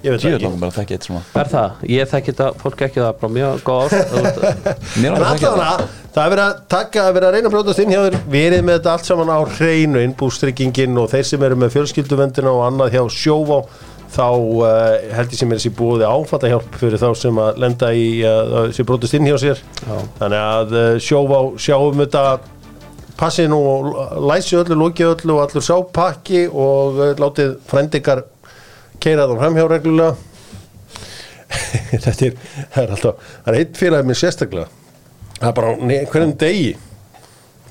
ég veit ég það vil ekki langar bara að þekki eitt svona Er það? Ég þekki þetta, fólk ekki það bara mjög góð Mér En þekki það er verið að taka, að vera að reyna að brjótast inn hjá þér, verið með þetta allt saman á hreinu, innbústryggingin og þeir sem eru með fjölskylduvendina og annað hjá sjóvá, þá uh, held ég sem er þessi búið áfattahjálp fyrir þá sem að lenda í uh, að sé brjótast inn hjá sér. Já. Þannig að uh, sjóvá sjáum þetta passi nú og læsi öllu, loki öllu og allur sápakki og uh, látið frendikar keira það framhjá reglulega. þetta er, það er alltaf, það er eitt félagi minn sérstaklega. Það er bara á hverjum degi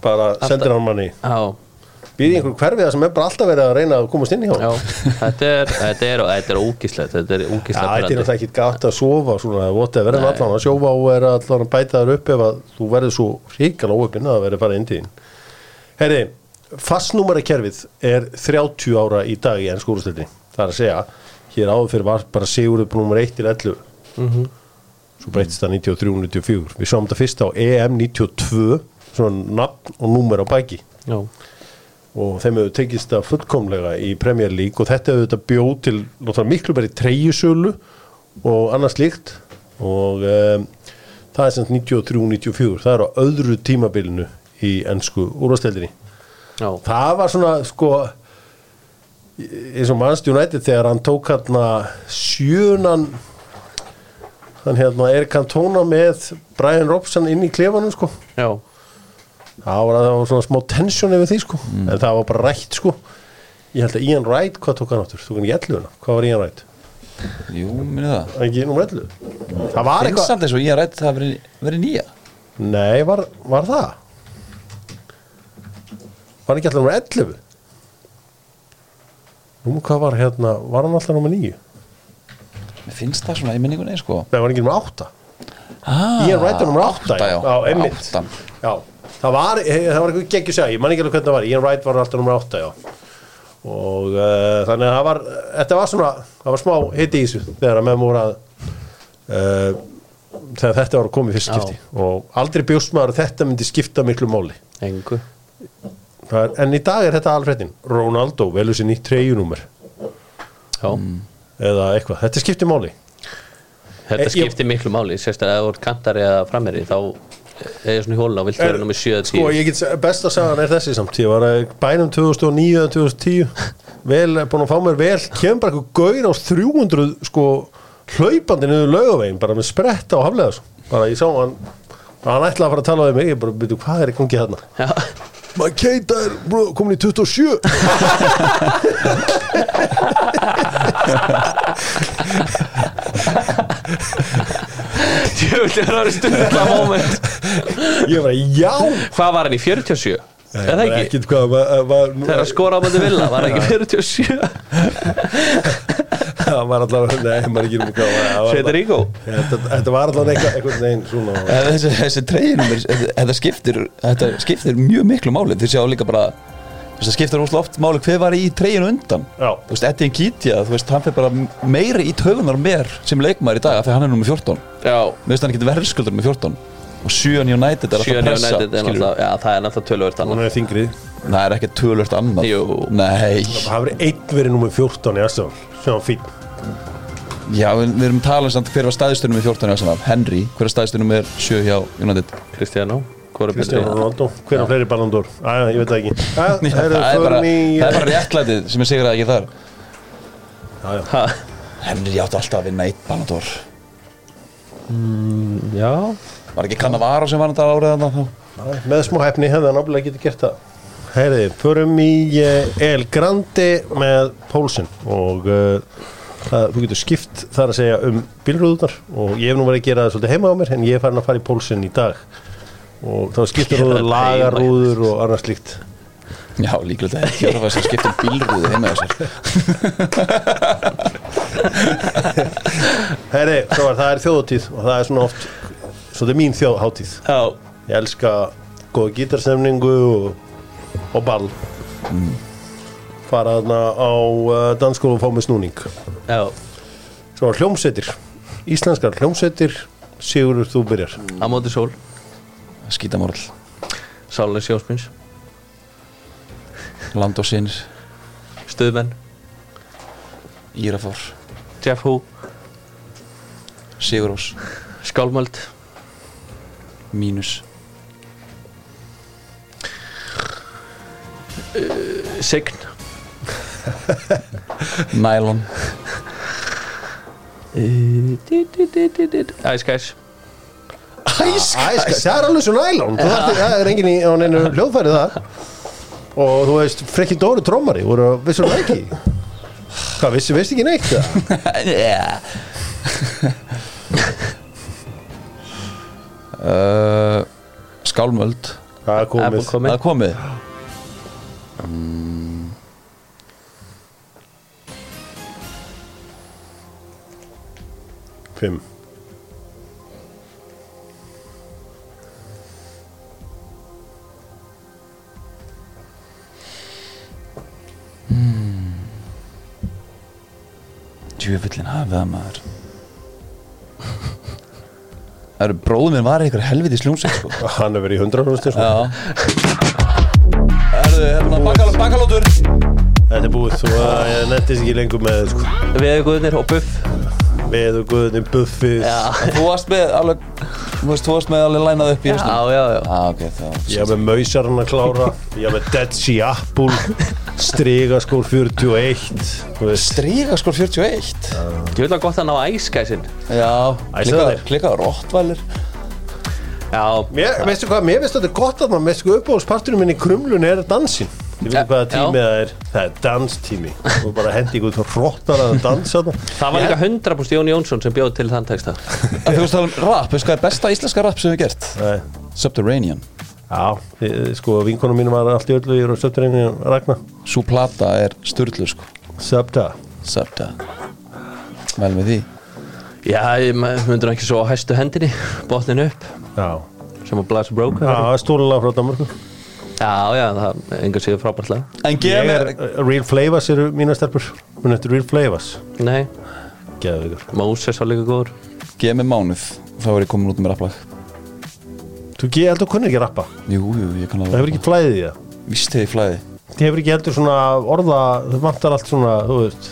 bara sendir hann manni. Já, býði einhver hverfiða sem er bara alltaf verið að reyna að komast inn í hjá já Þetta er, þetta er, þetta er ógíslegt Þetta er er náttúrulega ekki gætt að sofa verðum Nei. allan að sjófa og er allan að bæta þar upp ef að þú verður svo ríkala óöpinn að það verður bara inn þín. Herri, fastnúmari kerfið er 30 ára í dag í ennsku úrstöldinni það er að segja, hér áður fyrir var bara sigurðu på nummer 1 til 11 svo breytist það 93-94 við sáum þetta fyrst á EM 92 svona nafn og númer á bæki Já, og þeim hefur tekist það fullkomlega í Premier League og þetta hefur þetta bjóð til miklu í treyjusölu og annað slíkt. Og um, það er sem sagt 93-94 það er á öðru tímabilinu í ennsku úrvasteldinni já, það var svona sko eins og Manchester United þegar hann tók hérna sjönan hann hérna Erik Cantona með Brian Robson inn í klefanum sko. Já. Það var, það var svona smá tension yfir því sko. En það var bara rætt sko. Ég held að Ian Wright, hvað tók hann áttur? tók hann í 11 hvað var Ian Wright? Jú, minni það. Ekki nummer 11 það var Finnst eitthvað samt eins og ég rætt það verið, verið nýja. Nei, var, var það? var ekki alltaf nummer 11 nú hvað var hérna var hann alltaf nummer 9? Mér finnst það svona í minningunni sko. Nei, var ekki nummer 8 ah, Ian Wright var nummer 8 já, já, einmitt. Áttan. já, það var, það var eitthvað geggjus að ég man ekki alveg hvernig það var, Ian Wright var alltaf nummer 8 já. Og uh, þannig að það var þetta var svona, það var smá hitti í þessu þegar að meðum voru að uh, þegar þetta var að koma í fyrst skipti. Og aldrei bjóst maður að þetta myndi skipta miklu máli. Engu er, en í dag er þetta alfredin Ronaldo velur sér nýtt treyjunúmer. Já, eða eitthvað, þetta skiptir máli. Þetta Eh, ég- skiptir miklu máli. Sérstaklega ef þú ert kantari eða framherri Þá er ég svona í hóluna og vilt vera nummer 7 eða 10 Sko, ég get besta sagan er þessi samt. Ég var að bænum 2009 eða 2010 vel, búin að fá mér vel. Kemur bara eitthvað gaur á 300 sko, hlaupandi niður laugavegin bara með spretta og haflega svo bara ég sá hann hann ætlaði að fara að tala við mig. Ég bara, byrju, hvað er í gangi Já, maður keita er bro, komin í 27 Jöfnir það eru stundla moment. Ég var já. Hvað var hann í 47? Er það ekki? ekkert hvað var, var, Þegar að skora á mæti villa, var hann ekki 47? það var allavega nei, maður er ekki um hvað það var Federico þetta, þetta var allavega eitthvað, eitthvað neginn svona Eh, Þessi, þessi treyjunum þetta skiptir, þetta skiptir mjög miklu máli. Þið sjá líka bara Það skiptir óslega oft máli hver var í treyjunu undan. Já. Þú veist, Eddie Nkitja, þú veist, hann fyrir bara meiri í töfunar mér sem leikmaður í dag af því hann er nummer 14 Já, Mér finnst hann ekki verðskuldur með 14 og 7 United er alltaf 7 pressa United er skilurðu. náttúrulega Já, það er náttúrulega tölvöld hún annað er þingri Það er ekki tölvört annað. Jú. Nei, það verið einn verið nummer 14 í Arsenal sem var fín já, við, við erum talað samt hver var staðistunum með 14 í Arsenal. Henry, hver er staðistunum með 7 hjá United? Cristiano Hvor er Cristiano betri? Ronaldo, hver á fleiri ballandur Æja, ég veit það ekki. Æja, það, það er bara, í það er bara réttlætið sem er sigur að ekki þar. Ha, Henry átti alltaf að vinna eitt balandor Já Var ekki Cannavaro sem var þetta árið þarna þá? Með smá hefni hefði hann náttúrulega getið gert það. Heyriði, förum í eh, El Grande með Pólsen og uh, það, þú getur skipt þar að segja um bílrúðunar og ég hef nú verið að gera það svolítið heima á mér en ég er farin að fara í Pólsen í dag. Og þá skiptir rúður, lagarúður og annað slíkt. Já, líklega þetta er ekki að þess að skipta um bílrúðu heima þessar Heyri, svo var það er þjóðatíð og það er svona oft svolítið mín þjóðhátíð Já. Ég elska góða gítarstemningu og, og ball. Fara þarna á uh, danskólu og fá með snúning. Já. Svo var hljómsveitir. Íslenskar hljómsveitir Sigurður þú byrjar. Á móti sól. Skítamorl, Sálega sjósmins Land og Sinir Stuðmenn. Írafór, Jeff Hu. Sigurós. Skálmöld Mínus. Sign Nælon Ice Guys. Æ, það er alveg svo nælón það er enginn í á neinu hljóðfæri það og þú veist, frekki Dóri trómari voru vissur það ekki hvað, vissi, vissi ekki neitt það? uh, Skálmöld. Það er komið. Það komið. Er komið. Fimm. Djöfullin hafið það maður Það eru bróðum minn var eitthvað helviti sljómsveit sko. Hann er verið í hundra rústir Já. Erðu, hérna bakal, bakalótur. Þetta er búið svo að ég nettist ekki lengur með sko. Veðuguðnir og Buff. Veðu guðin, buffið. Já. Þú varst með alveg Þú veist, þú varst með alveg lænað upp í Já, hausnum. já, já. Ah, ok, þá ég haf með mausarinn að klára. Ég haf með Dead Sea Apple Strigaskór 41 þú veist. Stríga skor 41 Ég vil að gott að ná Guysin Já, klikka, Rottvælir Já. Mér, veistu hvað, mér finnst þetta gott að maður með sko uppáhaldsparturinn minn í krumlun er dansin Ég veit Ja, hvaða tími já. það er. Það er danstími. Og bara hendi ykkur þú róttar að dansa þarna. Það var líka 100% Jón Jónsson sem bjóð til þann texta. Þú veist að um rap, veist hvað er besta íslenska rap sem við gert? Nei. Subterranean Já, sko vinkonum mín var allt í öllu í stötturinn Ragna. Sú plata er styrlu sko. Subta. Subta. Vel með því. Já, ég myndur ekki svo á hæstu hendinni Botnin upp. Já, Sem að Blast Broke Já stólulega frá Danmarku Já, já, það er engar síður frábært lag. En gef er, Real Flavors eru mína stelpur. Hún eftir Real Flavors. Nei, Geðu ykkur Moses var líka góður. Gef mér mánuð Þá er ég komin út með rapplag Þú heldur að kunni ekki rappa? Jú, jú, ég kann Það að hefur ekki flæðið í það Vist hefði flæði Það hefur ekki heldur svona orða Það vantar allt svona, þú veist.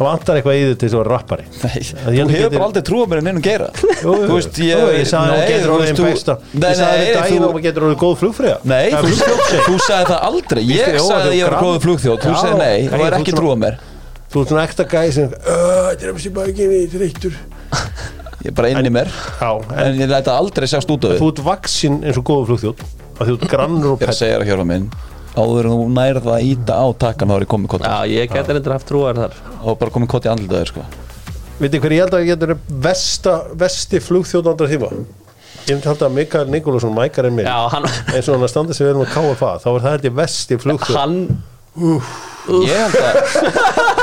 Það vantar eitthvað í þið til að vera rappari. Nei, ég þú hefur getur- bara aldrei trúið mér en einum geira. Jú, jú. Þú veist, ég Jú, ég sagði að þú getur þú orðið einn þú- besta. Ég sagði nei, að þú að þú getur orðið góð flugfreyja. Nei, Það er þú, þú sagði það aldrei. Ég sagði að þú ég var Þú þú er þú Þú ert svona ekta gæði sem "Öh, Þetta er þessi bækinni, þreyttur Ég er bara inn í mér Já, en En ég læta aldrei sjást út af þú því ert vaksinn eins og góð flugþjóð að þú ert grannur og Ég er að pett segja þér að hjálpa minn Áður en þú nærð að íta á takkan Þá er ég komið kott Já, ég geti reyndar haft trúar þar. Og bara komið kott í andlitaður sko. Vitið hver ég held að ég getur versta, vesti flugþjóð andra tíma? Ég myndi halda að Mikael Nikolásson mækar en mér Já, hann eins og hann að standa sig vel með KFA þá er það þetta vesti flugþjóð Hann Ég held að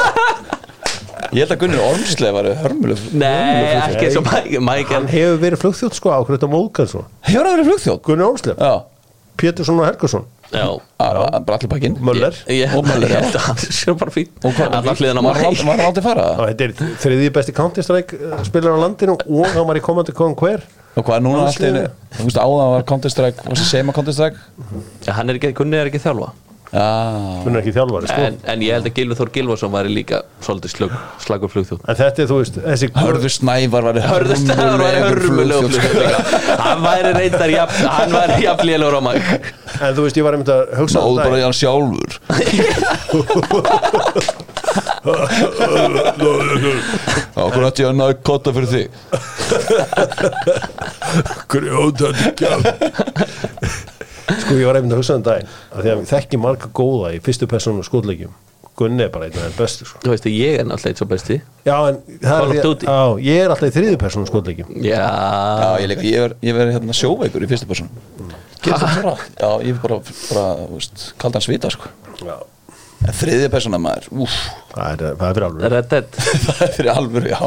Ég held að Gunnar Ormsleif var hörmuleg Nei, ekki eins og Mike Hann hefur verið flugþjóð sko ákveðt á Móðgarsson Hefur það verið flugþjóð? Gunni Olsleif, Já, Pétursson og Helgarsson pakkinn. Möller. Og Möller, já. held að hann sé bara fín. Og hvað- Allar hliðan á hann aldrei- var hann aldrei fara? Já, Þetta er þriðji besti Counter-Strike uh, spilar á landinu og hann var í komandi Conquer Og hvað er núna allt í Landsliðinu. einu Þú veist áðan var Counter-Strike Varst að segja maður Counter-Strike hann er ekki, Gunni er ekki þjálfa. Já, hún er ekki þjálfari sko. en, en ég held að Gilvi Þór Gilvason væri líka svolítið slög, slagur flugþjóð en þetta er þú veist þessi Hörður Snævar var Hörðustæðar væri hörmulegur flugþjóð hann væri reyndar jafn, hann væri jafn lélur á mag en þú veist ég var einmitt að hugsa um Náðu bara í hann sjálfur? Okkur ætti ég að náðu kotta fyrir þig? Grjótandi kjálf sko ég var einmitt að hugsa um daginn að því að við þekki marga góða í fyrstu persónu skotleikjum. Gunni er bara einn af þeim bestu sko. þú veist að ég er náttúrulega eitt svo besti. Já en það Call of er að já, ég er alltaf í þriðu persónu skotleikjum. Já, Já, ég líka, ég ver, hérna sjóveikur í fyrstu það bara Já, ég er bara, bara, þú veist, kaldan svita sko. Já. En þriðja persóna maður, úff. Það er, það er fyrir Dead. Það er fyrir alvöru, já.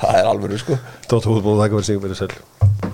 Það er alvöru sko. Tóttu hútból, það ekki verið sig verið sæl